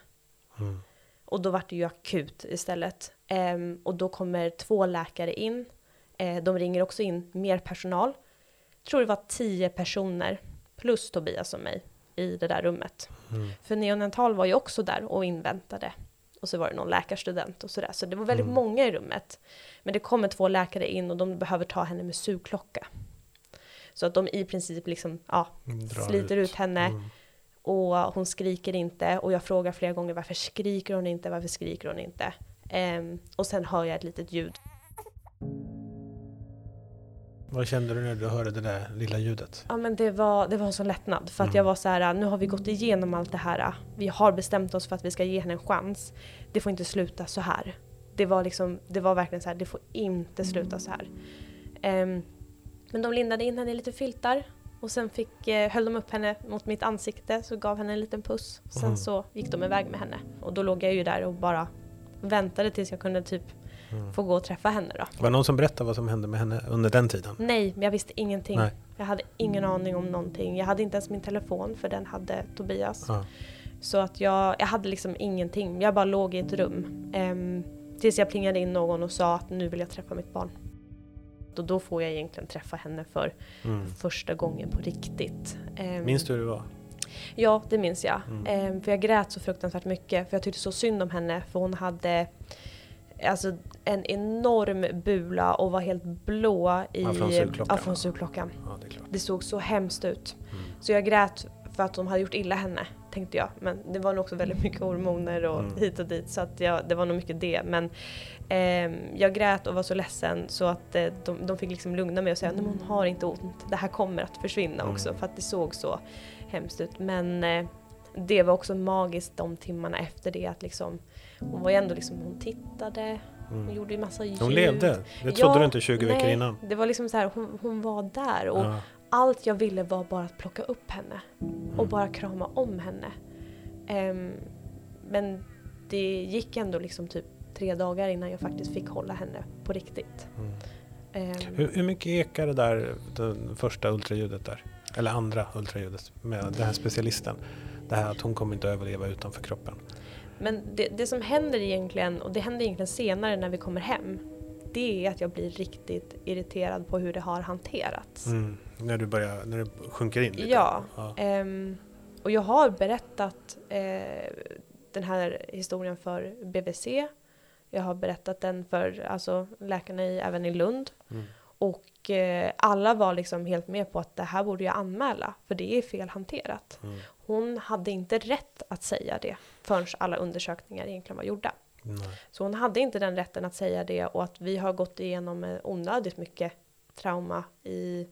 Mm. Och då var det ju akut istället. Ehm, och då kommer två läkare in. Eh, de ringer också in mer personal. Jag tror det var tio personer plus Tobias och mig i det där rummet. Mm. För neonatal var ju också där och inväntade. Och så var det någon läkarstudent och sådär. Så det var väldigt Mm. många i rummet. Men det kommer två läkare in och de behöver ta henne med sugklocka. Så att de i princip liksom, ja, Drar sliter ut, henne. Mm. Och hon skriker inte. Och jag frågar flera gånger varför skriker hon inte, varför skriker hon inte? Ehm, och sen hör jag ett litet ljud. Vad kände du när du hörde det där lilla ljudet? Ja men det var, det var en sån lättnad. För att Mm. jag var så här, nu har vi gått igenom allt det här. Vi har bestämt oss för att vi ska ge henne en chans. Det får inte sluta så här. Det var liksom, det var verkligen så här, det får inte sluta så här. Ehm, men de lindade in henne i lite filtar. Och sen fick, eh, höll de upp henne mot mitt ansikte, så gav henne en liten puss. Sen Mm. så gick de iväg med henne. Och då låg jag ju där och bara väntade tills jag kunde typ Mm. få gå och träffa henne då. Var det någon som berättade vad som hände med henne under den tiden? Nej, jag visste ingenting. Nej. Jag hade ingen aning om någonting. Jag hade inte ens min telefon för den hade Tobias. Ja. Så att jag, jag hade liksom ingenting. Jag bara låg i ett rum. Ehm, tills jag plingade in någon och sa att nu vill jag träffa mitt barn. Och då får jag egentligen träffa henne för Mm. första gången på riktigt. Ehm, Minns du hur det var? Ja, det minns jag. Mm. Ehm, för jag grät så fruktansvärt mycket. För jag tyckte så synd om henne. För hon hade alltså, en enorm bula och var helt blå i, sugklockan. Ja, det. Det såg så hemskt ut. Mm. Så jag grät för att de hade gjort illa henne, tänkte jag. Men det var nog också väldigt mycket hormoner och Mm. hit och dit. Så att jag, det var nog mycket det. Men ehm, jag grät och var så ledsen så att eh, de, de fick liksom lugna mig och säga att hon har inte ont. Det här kommer att försvinna Mm. också. För att det såg så hemskt ut. Men eh, det var också magiskt de timmarna efter det. Att liksom, hon var ju ändå liksom, hon tittade, hon Mm. gjorde ju massa ljud. Hon levde. Det trodde Ja, du inte 20 veckor nej, innan. Det var liksom så här, hon, hon var där. Och Ja. allt jag ville var bara att plocka upp henne och Mm. bara krama om henne. Ehm, men det gick ändå liksom typ tre dagar innan jag faktiskt fick hålla henne på riktigt. Mm. Ehm, Hur, hur mycket ekar det där, det första ultraljudet där? Eller andra ultraljudet med den här specialisten? Det här att hon kommer inte att överleva utanför kroppen. Men det, det som händer egentligen, och det händer egentligen senare när vi kommer hem, det är att jag blir riktigt irriterad på hur det har hanterats. Mm. När du börjar, när det sjunker in lite? Ja. Ehm, och jag har berättat eh, den här historien för BVC. Jag har berättat den för alltså, läkarna i, även i Lund. Mm. Och eh, alla var liksom helt med på att det här borde jag anmäla, för det är fel hanterat. Mm. Hon hade inte rätt att säga det förrän alla undersökningar egentligen var gjorda. Nej. Så hon hade inte den rätten att säga det och att vi har gått igenom eh, onödigt mycket trauma i,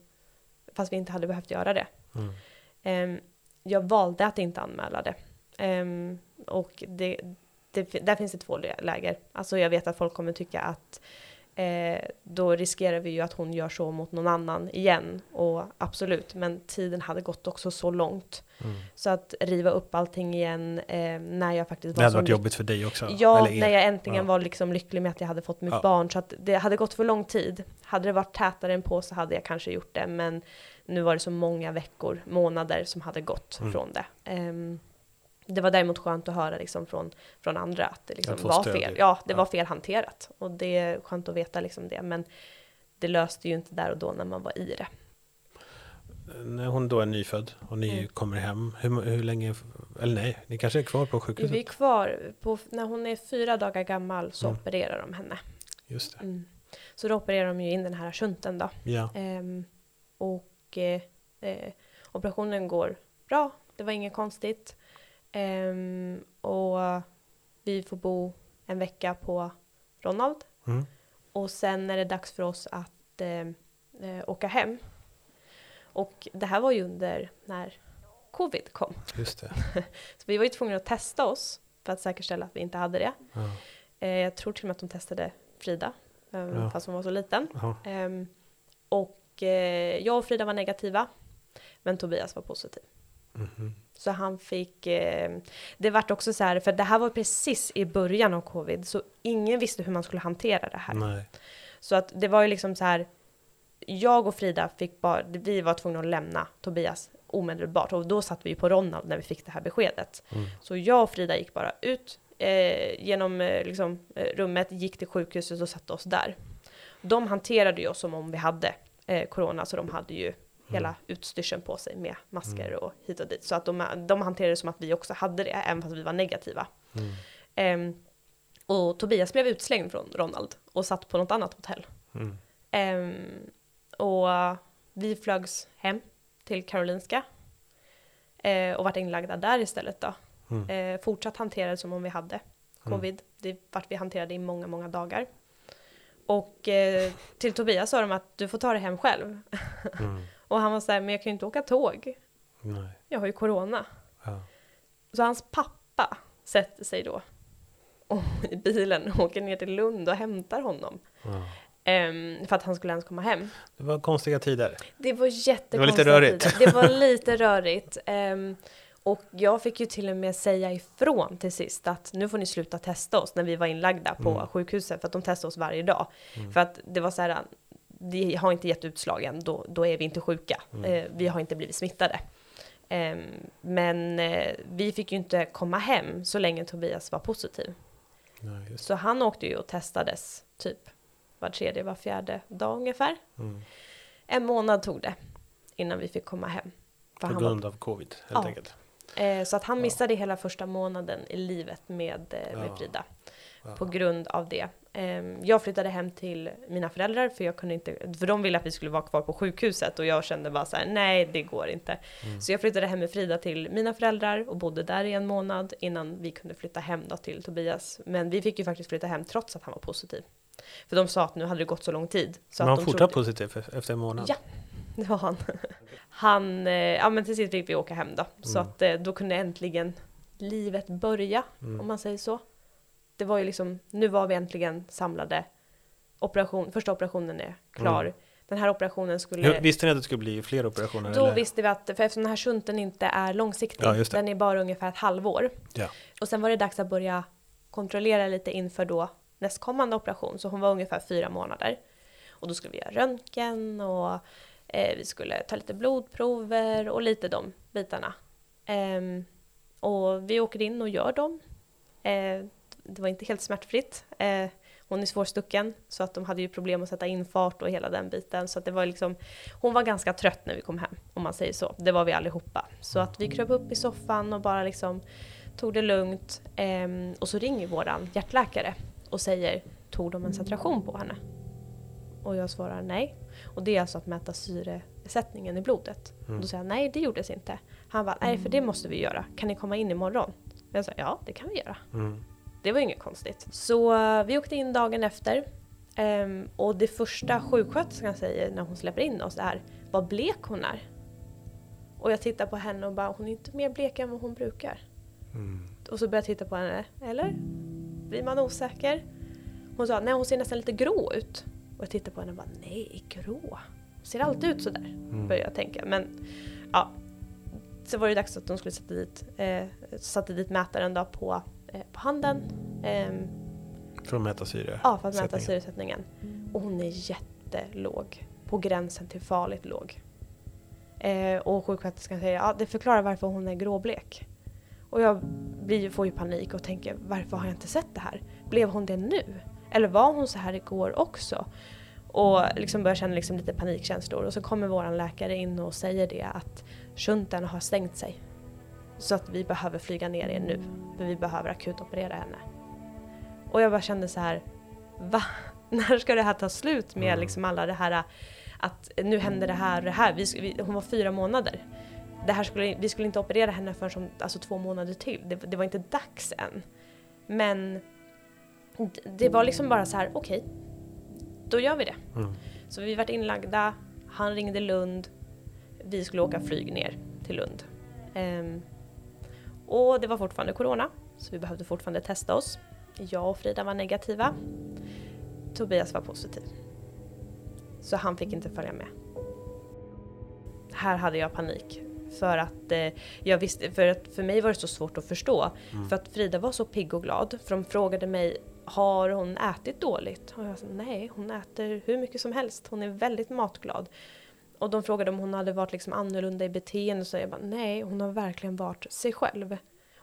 fast vi inte hade behövt göra det. Mm. Ehm, jag valde att inte anmäla det. Ehm, och det, det, där finns det två lä- läger. Alltså jag vet att folk kommer tycka att eh, då riskerar vi ju att hon gör så mot någon annan igen. Och absolut, men tiden hade gått också så långt. Mm. Så att riva upp allting igen eh, när jag faktiskt Det var hade så varit jobbigt för dig också? Ja, när jag äntligen Ja. var liksom lycklig med att jag hade fått mitt Ja. barn. Så att det hade gått för lång tid. Hade det varit tätare än på så hade jag kanske gjort det. Men nu var det så många veckor, månader som hade gått Mm. från det. Ehm, det var däremot skönt att höra liksom från, från andra att det liksom var stöd fel. Ja, det ja. var fel hanterat. Och det är skönt att veta liksom det. Men det löste ju inte där och då när man var i det. När hon då är nyfödd och ni Mm. kommer hem, hur, hur länge, eller nej, ni kanske är kvar på sjukhuset? Vi är kvar, på, när hon är fyra dagar gammal så Mm. opererar de henne. Just det. Mm. Så då opererar de ju in den här shunten då. Ja. Ehm, och eh, eh, operationen går bra, det var inget konstigt. Ehm, och vi får bo en vecka på Ronald. Mm. Och sen är det dags för oss att eh, eh, åka hem. Och det här var ju under när covid kom. Just det. Så vi var ju tvungna att testa oss för att säkerställa att vi inte hade det. Ja. Eh, jag tror till och med att de testade Frida, eh, Ja. fast hon var så liten. Ja. Ehm, och eh, jag och Frida var negativa, men Tobias var positiv. Mhm. Så han fick, eh, det vart också så här, för det här var precis i början av covid, så ingen visste hur man skulle hantera det här. Nej. Så att det var ju liksom så här, jag och Frida fick bara, vi var tvungna att lämna Tobias omedelbart och då satt vi ju på Ronald när vi fick det här beskedet. Mm. Så jag och Frida gick bara ut eh, genom eh, liksom, eh, rummet, gick till sjukhuset och satte oss där. De hanterade ju oss som om vi hade eh, corona, så de hade ju hela utstyrseln på sig med masker och hit och dit. Så att de, de hanterade det som att vi också hade det, även fast vi var negativa. Mm. Ehm, och Tobias blev utslängd från Ronald och satt på något annat hotell. Mm. Ehm, och vi flögs hem till Karolinska eh, och vart inlagda där istället då. Mm. Eh, fortsatt hanterade som om vi hade covid. Det vart vi hanterade i många, många dagar. Och eh, till Tobias sa de att du får ta det hem själv. Mm. Och han var så här, men jag kan ju inte åka tåg. Nej. Jag har ju corona. Ja. Så hans pappa sätter sig då och, i bilen och åker ner till Lund och hämtar honom. Ja. Ehm, för att han skulle ens komma hem. Det var konstiga tider. Det var jättekonstiga Det var lite rörigt. tider. Det var lite rörigt. Ehm, och jag fick ju till och med säga ifrån till sist att nu får ni sluta testa oss när vi var inlagda på Mm. sjukhuset för att de testade oss varje dag. För att det var så här, vi har inte gett utslag än, då, då är vi inte sjuka. Mm. Eh, vi har inte blivit smittade. Ehm, men eh, vi fick ju inte komma hem så länge Tobias var positiv. Ja, just. Så han åkte ju och testades typ var tredje, var fjärde dag ungefär. Mm. En månad tog det innan vi fick komma hem. För På han var, grund av covid helt Ja. enkelt. eh, så att han Ja. missade hela första månaden i livet med, med Ja. Frida. Ja. På grund av det. Eh, jag flyttade hem till mina föräldrar för jag kunde inte, för de ville att vi skulle vara kvar på sjukhuset och jag kände bara så här: nej det går inte. Mm. Så jag flyttade hem med Frida till mina föräldrar och bodde där i en månad innan vi kunde flytta hem då till Tobias. Men vi fick ju faktiskt flytta hem trots att han var positiv. För de sa att nu hade det gått så lång tid. Så Men han fortsatte trodde- positivt e- efter en månad? Ja. Det var han. Han, eh, ja men till sist fick vi åka hem då. Så Mm. att eh, då kunde äntligen livet börja, Mm. om man säger så. Det var ju liksom, nu var vi äntligen samlade. Operation, första operationen är klar. Mm. Den här operationen skulle... Hur, visste ni att det skulle bli fler operationer? Då eller? visste vi att, för eftersom den här shunten inte är långsiktig, Ja, den är bara ungefär ett halvår. Ja. Och sen var det dags att börja kontrollera lite inför då nästkommande operation, så hon var ungefär fyra månader. Och då skulle vi göra röntgen och eh, vi skulle ta lite blodprover och lite de bitarna. Ehm, och vi åker in och gör dem. Eh, det var inte helt smärtfritt. Eh, hon är svårstucken så att de hade ju problem att sätta in fart och hela den biten. Så att det var liksom, hon var ganska trött när vi kom hem om man säger så. Det var vi allihopa. Så att vi kröp upp i soffan och bara liksom tog det lugnt. Eh, och så ringer våran hjärtläkare och säger tog de en saturation på henne? Och jag svarar nej. Och det är alltså att mäta syresättningen i blodet. Mm. Och då säger jag nej det gjordes inte. Han bara nej för det måste vi göra. Kan ni komma in imorgon? Jag sa ja det kan vi göra. Mm. Det var inget konstigt. Så uh, vi åkte in dagen efter. Um, och det första sjuksköterskan säger när hon släpper in oss är vad blek hon är. Och jag tittar på henne och bara hon är inte mer blek än vad hon brukar. Mm. Och så börjar jag titta på henne. Eller? Blir man osäker? Hon sa nej hon ser nästan lite grå ut. Och jag tittar på henne och bara nej grå. Hon ser alltid ut sådär. Mm. Börjar jag tänka. Men ja. Så var det dags att de skulle sätta dit, eh, satte dit mätaren då på Eh, på handen. Ehm, för att mäta syre? Ja, för att mäta syresättningen. Och hon är jättelåg. På gränsen till farligt låg. Eh, och sjuksköterskan säger ja, det förklarar varför hon är gråblek. Och jag blir, får ju panik och tänker varför har jag inte sett det här? Blev hon det nu? Eller var hon så här igår också? Och liksom börjar känna liksom lite panikkänslor. Och så kommer vår läkare in och säger det att shunten har stängt sig. Så att vi behöver flyga ner er nu. För vi behöver akut operera henne. Och jag bara kände så här, va? När ska det här ta slut med mm. liksom alla det här att nu händer det här och det här. Vi, vi, hon var fyra månader. Det här skulle, vi skulle inte operera henne förrän som, alltså två månader till. Det, det var inte dags än. Men det var liksom bara så här, okej, okay, då gör vi det. Mm. Så vi vart inlagda, han ringde Lund, vi skulle åka flyg ner till Lund. Um, och det var fortfarande corona, så vi behövde fortfarande testa oss. Jag och Frida var negativa. Tobias var positiv. Så han fick inte följa med. Här hade jag panik. För att, eh, jag visste, för att för mig var det så svårt att förstå. Mm. För att Frida var så pigg och glad. För de frågade mig, har hon ätit dåligt? Och jag sa, nej, hon äter hur mycket som helst. Hon är väldigt matglad. Och de frågade om hon hade varit liksom annorlunda i beteende, så jag bara nej, hon har verkligen varit sig själv.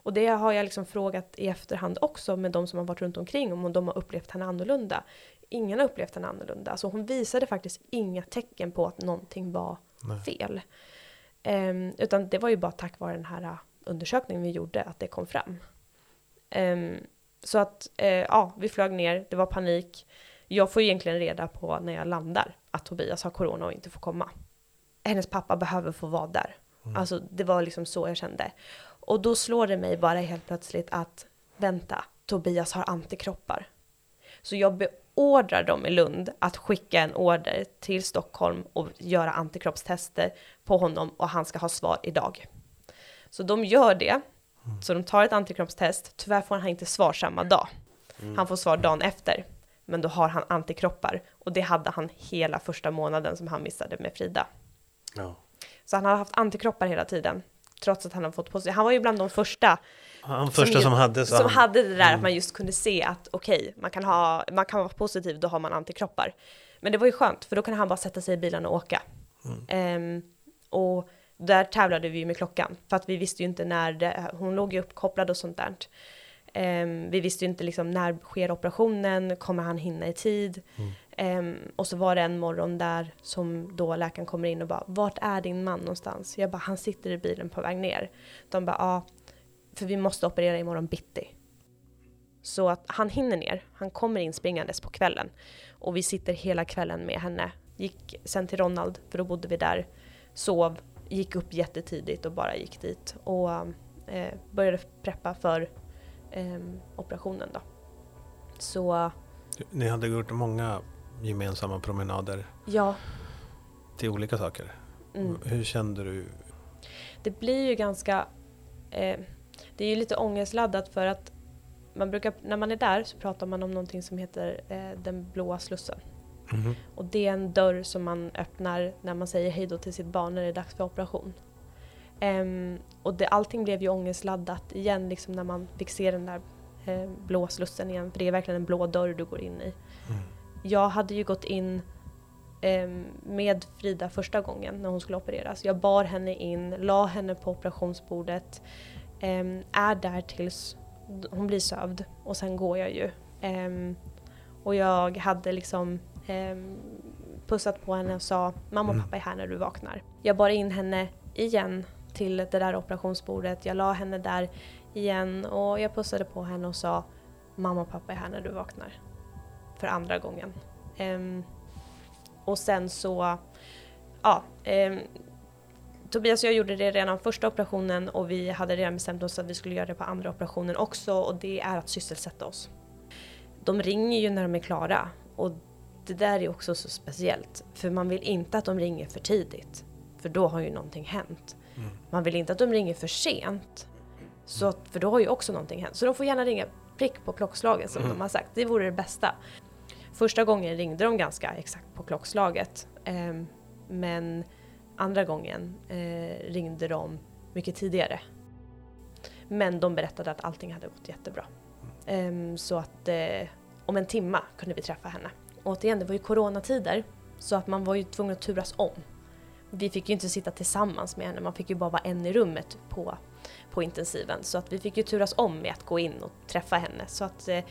Och det har jag liksom frågat i efterhand också med de som har varit runt omkring om de har upplevt henne annorlunda. Ingen har upplevt henne annorlunda. Alltså hon visade faktiskt inga tecken på att någonting var nej. fel. Um, utan det var ju bara tack vare den här uh, undersökningen vi gjorde att det kom fram. Um, så att, uh, ja, vi flög ner, det var panik. Jag får egentligen reda på när jag landar att Tobias har corona och inte får komma hennes pappa behöver få vara där. Mm. Alltså det var liksom så jag kände. Och då slår det mig bara helt plötsligt att vänta, Tobias har antikroppar. Så jag beordrar dem i Lund att skicka en order till Stockholm och göra antikroppstester på honom och han ska ha svar idag. Så de gör det. Mm. Så de tar ett antikroppstest. Tyvärr får han inte svar samma dag. Mm. Han får svar dagen efter. Men då har han antikroppar. Och det hade han hela första månaden som han missade med Frida. Ja. Så han har haft antikroppar hela tiden. Trots att han har fått positivt. Han var ju bland de första. Han första som, som hade så Som han... hade det där mm. att man just kunde se att okej, okay, man, kan man kan vara positiv, då har man antikroppar. Men det var ju skönt, för då kan han bara sätta sig i bilen och åka. Mm. Um, och där tävlade vi ju med klockan. För att vi visste ju inte när det, hon låg ju uppkopplad och sånt där. Um, vi visste ju inte liksom när sker operationen, kommer han hinna i tid? Mm. Um, och så var det en morgon där som då läkaren kommer in och bara vart är din man någonstans? Jag bara han sitter i bilen på väg ner. De bara ja, för vi måste operera imorgon bitti. Så att han hinner ner, han kommer in springandes på kvällen. Och vi sitter hela kvällen med henne. Gick sen till Ronald, för då bodde vi där. Sov, gick upp jättetidigt och bara gick dit. Och eh, började preppa för eh, operationen då. Så... Ni hade gjort många gemensamma promenader ja. till olika saker. Mm. Hur kände du? Det blir ju ganska... Eh, det är ju lite ångestladdat för att man brukar, när man är där så pratar man om någonting som heter eh, den blåa slussen. Mm. Och det är en dörr som man öppnar när man säger hej då till sitt barn när det är dags för operation. Um, och det, allting blev ju ångestladdat igen liksom när man fick se den där eh, blå slussen igen. För det är verkligen en blå dörr du går in i. Jag hade ju gått in eh, med Frida första gången när hon skulle opereras. Jag bar henne in, la henne på operationsbordet. Ehm, är där tills hon blir sövd och sen går jag ju. Ehm, och jag hade liksom ehm, pussat på henne och sa mamma och Mm. pappa är här när du vaknar. Jag bar in henne igen till det där operationsbordet. Jag la henne där igen och jag pussade på henne och sa mamma och pappa är här när du vaknar. För andra gången. Ehm, och sen så, ja, ehm, Tobias och jag gjorde det redan första operationen och vi hade redan bestämt oss att vi skulle göra det på andra operationen också och det är att sysselsätta oss. De ringer ju när de är klara och det där är också så speciellt för man vill inte att de ringer för tidigt för då har ju någonting hänt. Mm. Man vill inte att de ringer för sent så för då har ju också någonting hänt. Så de får gärna ringa prick på klockslaget som Mm. de har sagt, det vore det bästa. Första gången ringde de ganska exakt på klockslaget ehm, men andra gången eh, ringde de mycket tidigare. Men de berättade att allting hade gått jättebra. Ehm, så att eh, om en timma kunde vi träffa henne. Och återigen, det var ju coronatider så att man var ju tvungen att turas om. Vi fick ju inte sitta tillsammans med henne, man fick ju bara vara en i rummet på, på intensiven. Så att vi fick ju turas om med att gå in och träffa henne. Så att eh,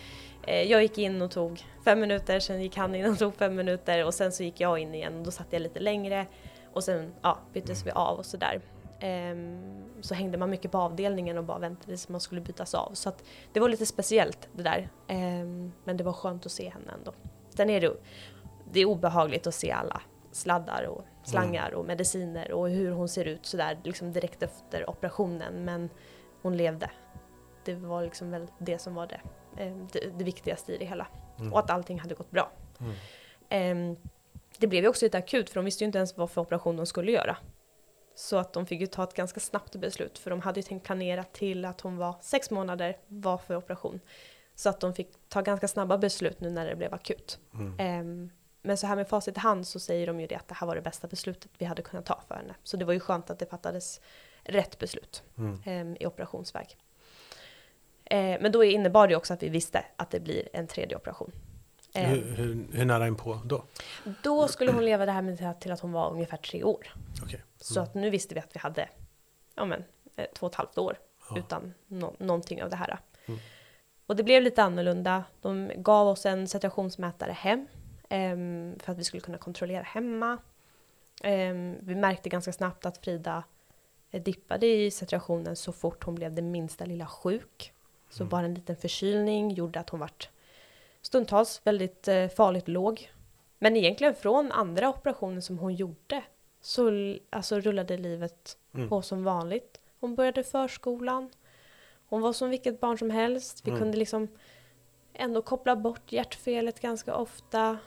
eh, jag gick in och tog fem minuter, sen gick han in och tog fem minuter och sen så gick jag in igen och då satt jag lite längre. Och sen ja, byttes vi av och sådär. Ehm, så hängde man mycket på avdelningen och bara väntade tills man skulle bytas av. Så att det var lite speciellt det där. Ehm, men det var skönt att se henne ändå. Sen är det, det är obehagligt att se alla sladdar och slangar och mediciner och hur hon ser ut sådär liksom direkt efter operationen. Men hon levde. Det var liksom väl det som var det, ehm, det, det viktigaste i det hela. Mm. Och att allting hade gått bra. Mm. Ehm, det blev ju också lite akut för de visste ju inte ens vad för operation de skulle göra. Så att de fick ju ta ett ganska snabbt beslut för de hade ju tänkt planera till att hon var sex månader var för operation. Så att de fick ta ganska snabba beslut nu när det blev akut. Mm. Ehm, men så här med facit i hand så säger de ju det att det här var det bästa beslutet vi hade kunnat ta för henne. Så det var ju skönt att det fattades rätt beslut Mm. ehm, i operationsväg. Eh, men då innebar det också att vi visste att det blir en tredje operation. Ehm, Hur, hur, hur nära in på då? då skulle hon leva det här med till att- hon var ungefär tre år. Okej. Så att nu visste vi att vi hade ja men, eh, två och ett halvt år Ja. utan nå- någonting av det här. Mm. Och det blev lite annorlunda. De gav oss en saturationsmätare hem för att vi skulle kunna kontrollera hemma. Ehm, vi märkte ganska snabbt att Frida eh, dippade i saturationen så fort hon blev det minsta lilla sjuk. Så Mm. bara en liten förkylning gjorde att hon vart stundtals väldigt eh, farligt låg. Men egentligen från andra operationer som hon gjorde så alltså, rullade livet Mm. på som vanligt. Hon började förskolan. Hon var som vilket barn som helst. Vi Mm. kunde liksom ändå koppla bort hjärtfelet ganska ofta.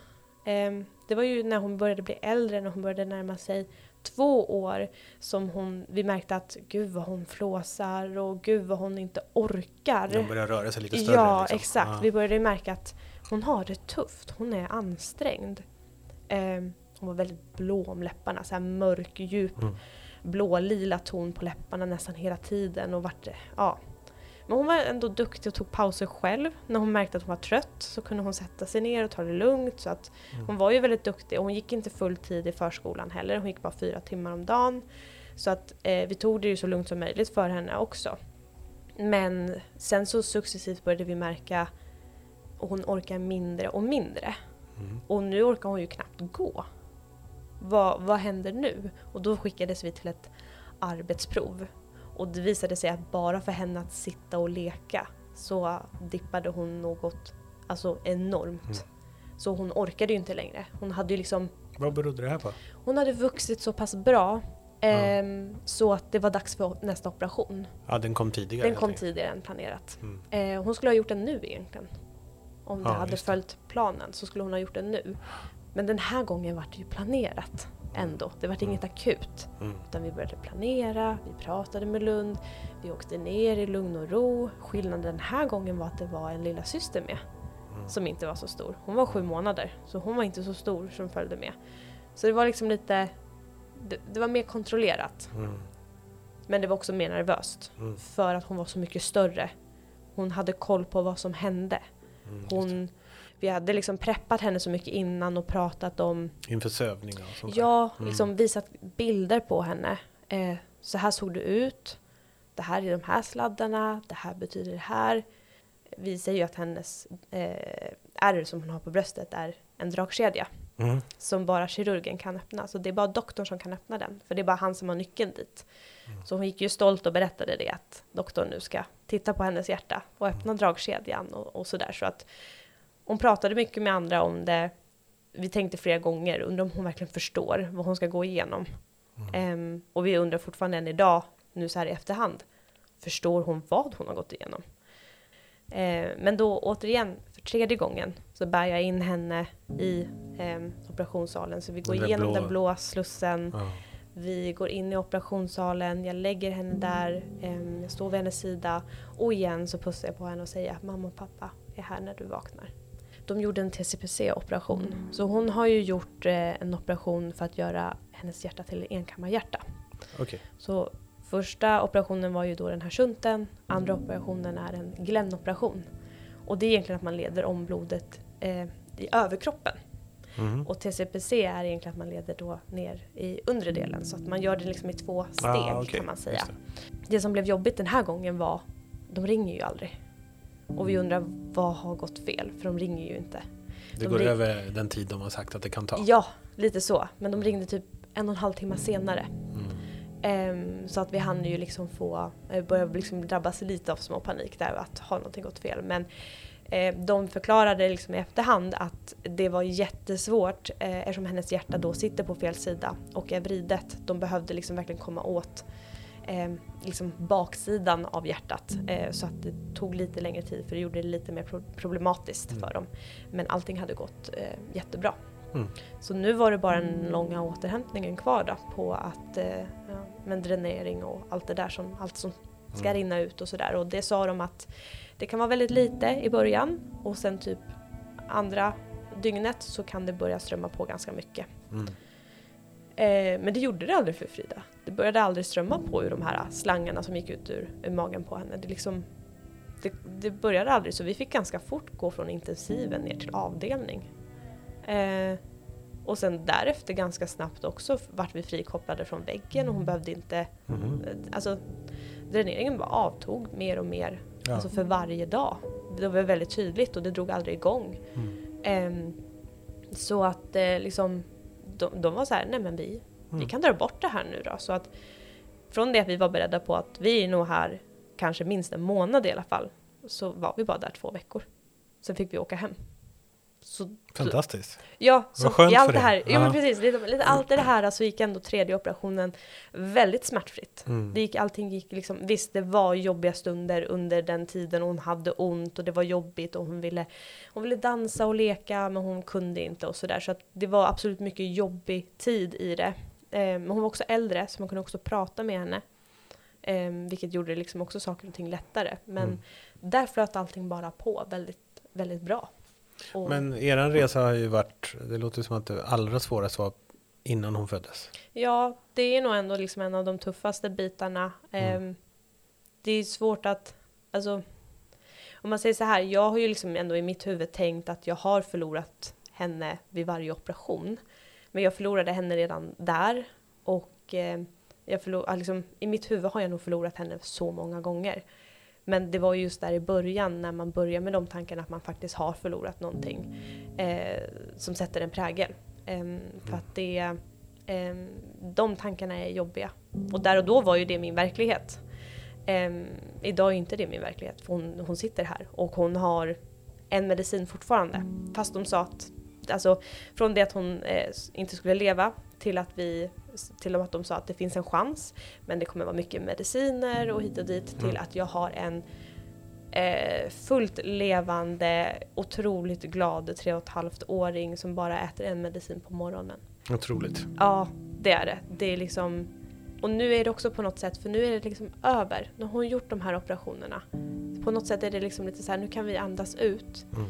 Ehm, det var ju när hon började bli äldre, när hon började närma sig två år som hon, vi märkte att gud vad hon flåsar och gud vad hon inte orkar. De börjar röra sig lite större. Ja, liksom. exakt. Ja. Vi började märka att hon har det tufft. Hon är ansträngd. Ehm, hon var väldigt blå om läpparna, så här mörk, djup, Mm. blå-lila ton på läpparna nästan hela tiden. Och vart, ja. Men hon var ändå duktig och tog pauser själv. När hon märkte att hon var trött så kunde hon sätta sig ner och ta det lugnt. Så att Mm. hon var ju väldigt duktig och hon gick inte full tid i förskolan heller. Hon gick bara fyra timmar om dagen. Så att eh, vi tog det ju så lugnt som möjligt för henne också. Men sen så successivt började vi märka att hon orkar mindre och mindre. Mm. Och nu orkar hon ju knappt gå. Vad, vad händer nu? Och då skickades vi till ett arbetsprov. Och det visade sig att bara för henne att sitta och leka så dippade hon något alltså enormt. Mm. Så hon orkade ju inte längre. Hon hade ju liksom Vad berodde det här på? hon hade vuxit så pass bra ehm, så att det var dags för nästa operation. Ja, den kom tidigare. Den kom tidigare än planerat. Mm. Eh, hon skulle ha gjort den nu egentligen. Om det Ja, hade det. följt planen så skulle hon ha gjort den nu. Men den här gången var det ju planerat ändå. Det var inget akut. Mm. Utan vi började planera, vi pratade med Lund, vi åkte ner i lugn och ro. Skillnaden den här gången var att det var en lilla syster med. Mm. Som inte var så stor. Hon var sju månader, så hon var inte så stor som följde med. Så det var liksom lite... Det, det var mer kontrollerat. Mm. Men det var också mer nervöst. Mm. För att hon var så mycket större. Hon hade koll på vad som hände. Mm. Hon, vi hade liksom preppat henne så mycket innan och pratat om, Inför sövningar och sånt ja, Mm. liksom visat bilder på henne. Eh, så här såg det ut. det här är de här sladdarna, det här betyder det här. Vi säger ju att hennes eh, ärr som hon har på bröstet är en dragkedja Mm. som bara kirurgen kan öppna. Så det är bara doktorn som kan öppna den, för det är bara han som har nyckeln dit. Så hon gick ju stolt och berättade det att doktorn nu ska titta på hennes hjärta och öppna dragkedjan och, och sådär. Så att hon pratade mycket med andra om det. Vi tänkte flera gånger, undrar om hon verkligen förstår vad hon ska gå igenom. Ehm, och vi undrar fortfarande än idag, nu så här i efterhand, förstår hon vad hon har gått igenom? Eh, men då återigen, för tredje gången, så bär jag in henne i ehm, operationssalen. Så vi går Den igenom blå- den blåa slussen. Ja. Vi går in i operationssalen, jag lägger henne där, jag står vid hennes sida och igen så pussar jag på henne och säger att mamma och pappa är här när du vaknar. De gjorde en TCPC-operation, så hon har ju gjort eh, en operation för att göra hennes hjärta till enkammarhjärta. Okej. Så första operationen var ju då den här shunten, andra operationen är en Glenn-operation. Och det är egentligen att man leder om blodet eh, i överkroppen. Mhm. Och TCPC är egentligen att man leder då ner i undre delen så att man gör det liksom i två steg Ah, okej. kan man säga. Det. det. som blev jobbigt den här gången var, de ringer ju aldrig. Och vi undrar vad har gått fel? För de ringer ju inte. Det De går ring- över den tid de har sagt att det kan ta. Ja, lite så. Men de ringde typ en och en halv timme senare. Mm. Ehm, så att vi hann ju liksom få, eh, börja liksom drabbas lite av små panik där att har någonting gått fel. Men eh, de förklarade liksom i efterhand att det var jättesvårt eh, eftersom hennes hjärta då sitter på fel sida och är vridet. De behövde liksom verkligen komma åt eh, liksom baksidan av hjärtat. Eh, så att det tog lite längre tid för det gjorde det lite mer pro- problematiskt Mm. för dem. Men allting hade gått eh, jättebra. Mm. Så nu var det bara den långa återhämtningen kvar då på att, eh, men dränering och allt det där som, allt som ska Mm. rinna ut och sådär. Och det sa de att det kan vara väldigt lite i början och sen typ andra dygnet så kan det börja strömma på ganska mycket. Mm. Eh, men det gjorde det aldrig för Frida. Det började aldrig strömma på ur de här slangarna som gick ut ur, ur magen på henne. Det, liksom, det, det började aldrig så vi fick ganska fort gå från intensiven ner till avdelning. Eh, och sen därefter ganska snabbt också vart vi frikopplade från väggen och hon behövde inte, eh, alltså dräneringen bara avtog mer och mer, Ja. alltså för varje dag. Det var väldigt tydligt och det drog aldrig igång. Mm. Ehm, så att eh, liksom, de, de var så här, nej men vi, vi Mm. kan dra bort det här nu då. Så att från det att vi var beredda på att vi är nog här kanske minst en månad i alla fall, så var vi bara där två veckor. Sen fick vi åka hem. Så, Fantastiskt. ja, så i allt det här, ja, men precis, lite, lite allt det här så gick ändå tredje operationen väldigt smärtfritt. Mm. Det gick, allting gick liksom, visst det var jobbiga stunder under den tiden hon hade ont och det var jobbigt och hon ville, hon ville dansa och leka men hon kunde inte och sådär. Så att det var absolut mycket jobbig tid i det. Eh, men hon var också äldre så man kunde också prata med henne. Eh, vilket gjorde liksom också saker och ting lättare. Men Mm. där flöt allting bara på väldigt, väldigt bra. Och, Men eran resa har ju varit, det låter som att det allra svåraste var innan hon föddes. Ja, det är nog ändå liksom en av de tuffaste bitarna. Mm. Ehm, det är svårt att, alltså, om man säger så här, jag har ju liksom ändå i mitt huvud tänkt att jag har förlorat henne vid varje operation. Men jag förlorade henne redan där och eh, jag förlor, liksom, i mitt huvud har jag nog förlorat henne så många gånger. Men det var just där i början när man börjar med de tankarna att man faktiskt har förlorat någonting eh, som sätter en prägel. Eh, för att det, eh, de tankarna är jobbiga. Och där och då var ju det min verklighet. Ehm, idag är inte det min verklighet för hon, hon sitter här och hon har en medicin fortfarande. Fast de sa att, alltså från det att hon eh, inte skulle leva till att vi till att de sa att det finns en chans men det kommer vara mycket mediciner och hit och dit till Mm. att jag har en eh, fullt levande, otroligt glad tre och ett halvt åring som bara äter en medicin på morgonen. Otroligt. Ja, det är det. Det är liksom... Och nu är det också på något sätt, för nu är det liksom över. Nu har hon gjort de här operationerna. På något sätt är det liksom lite så här, nu kan vi andas ut. Mm.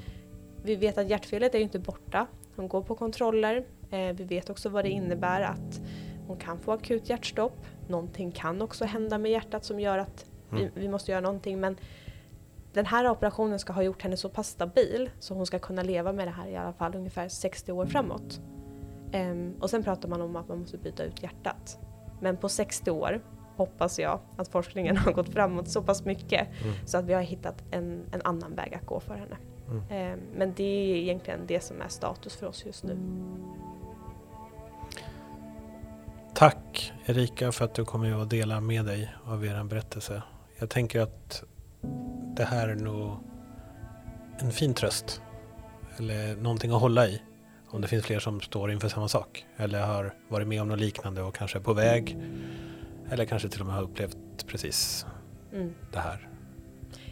Vi vet att hjärtfelet är ju inte borta. Hon går på kontroller. Eh, vi vet också vad det innebär att hon kan få akut hjärtstopp. Någonting kan också hända med hjärtat som gör att vi, Mm. vi måste göra någonting. Men den här operationen ska ha gjort henne så pass stabil så hon ska kunna leva med det här i alla fall ungefär 60 år framåt. Ehm, och sen pratar man om att man måste byta ut hjärtat. Men på 60 år hoppas jag, att forskningen har gått framåt så pass mycket Mm. så att vi har hittat en, en annan väg att gå för henne. Mm. Eh, men det är egentligen det som är status för oss just nu. Tack Erika för att du kommer att dela med dig av er berättelse. Jag tänker att det här är nog en fin tröst. Eller någonting att hålla i. Om det finns fler som står inför samma sak. Eller har varit med om något liknande och kanske är på väg. Eller kanske till och med har upplevt precis Mm. det här.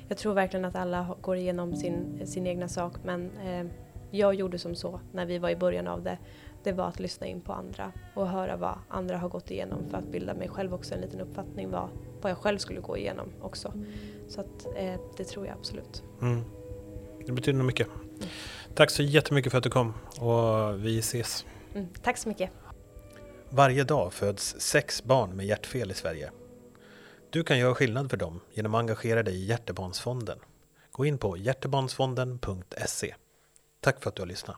Jag tror verkligen att alla går igenom sin, sin egna sak men eh, jag gjorde som så när vi var i början av det. Det var att lyssna in på andra och höra vad andra har gått igenom för att bilda mig själv också en liten uppfattning vad, vad jag själv skulle gå igenom också. Så att eh, det tror jag absolut. Mm. Det betyder nog mycket. Tack så jättemycket för att du kom och vi ses. Mm. Tack så mycket. Varje dag föds sex barn med hjärtfel i Sverige. Du kan göra skillnad för dem genom att engagera dig i Hjärtebarnsfonden. Gå in på hjärtebarnsfonden.se. Tack för att du har lyssnat.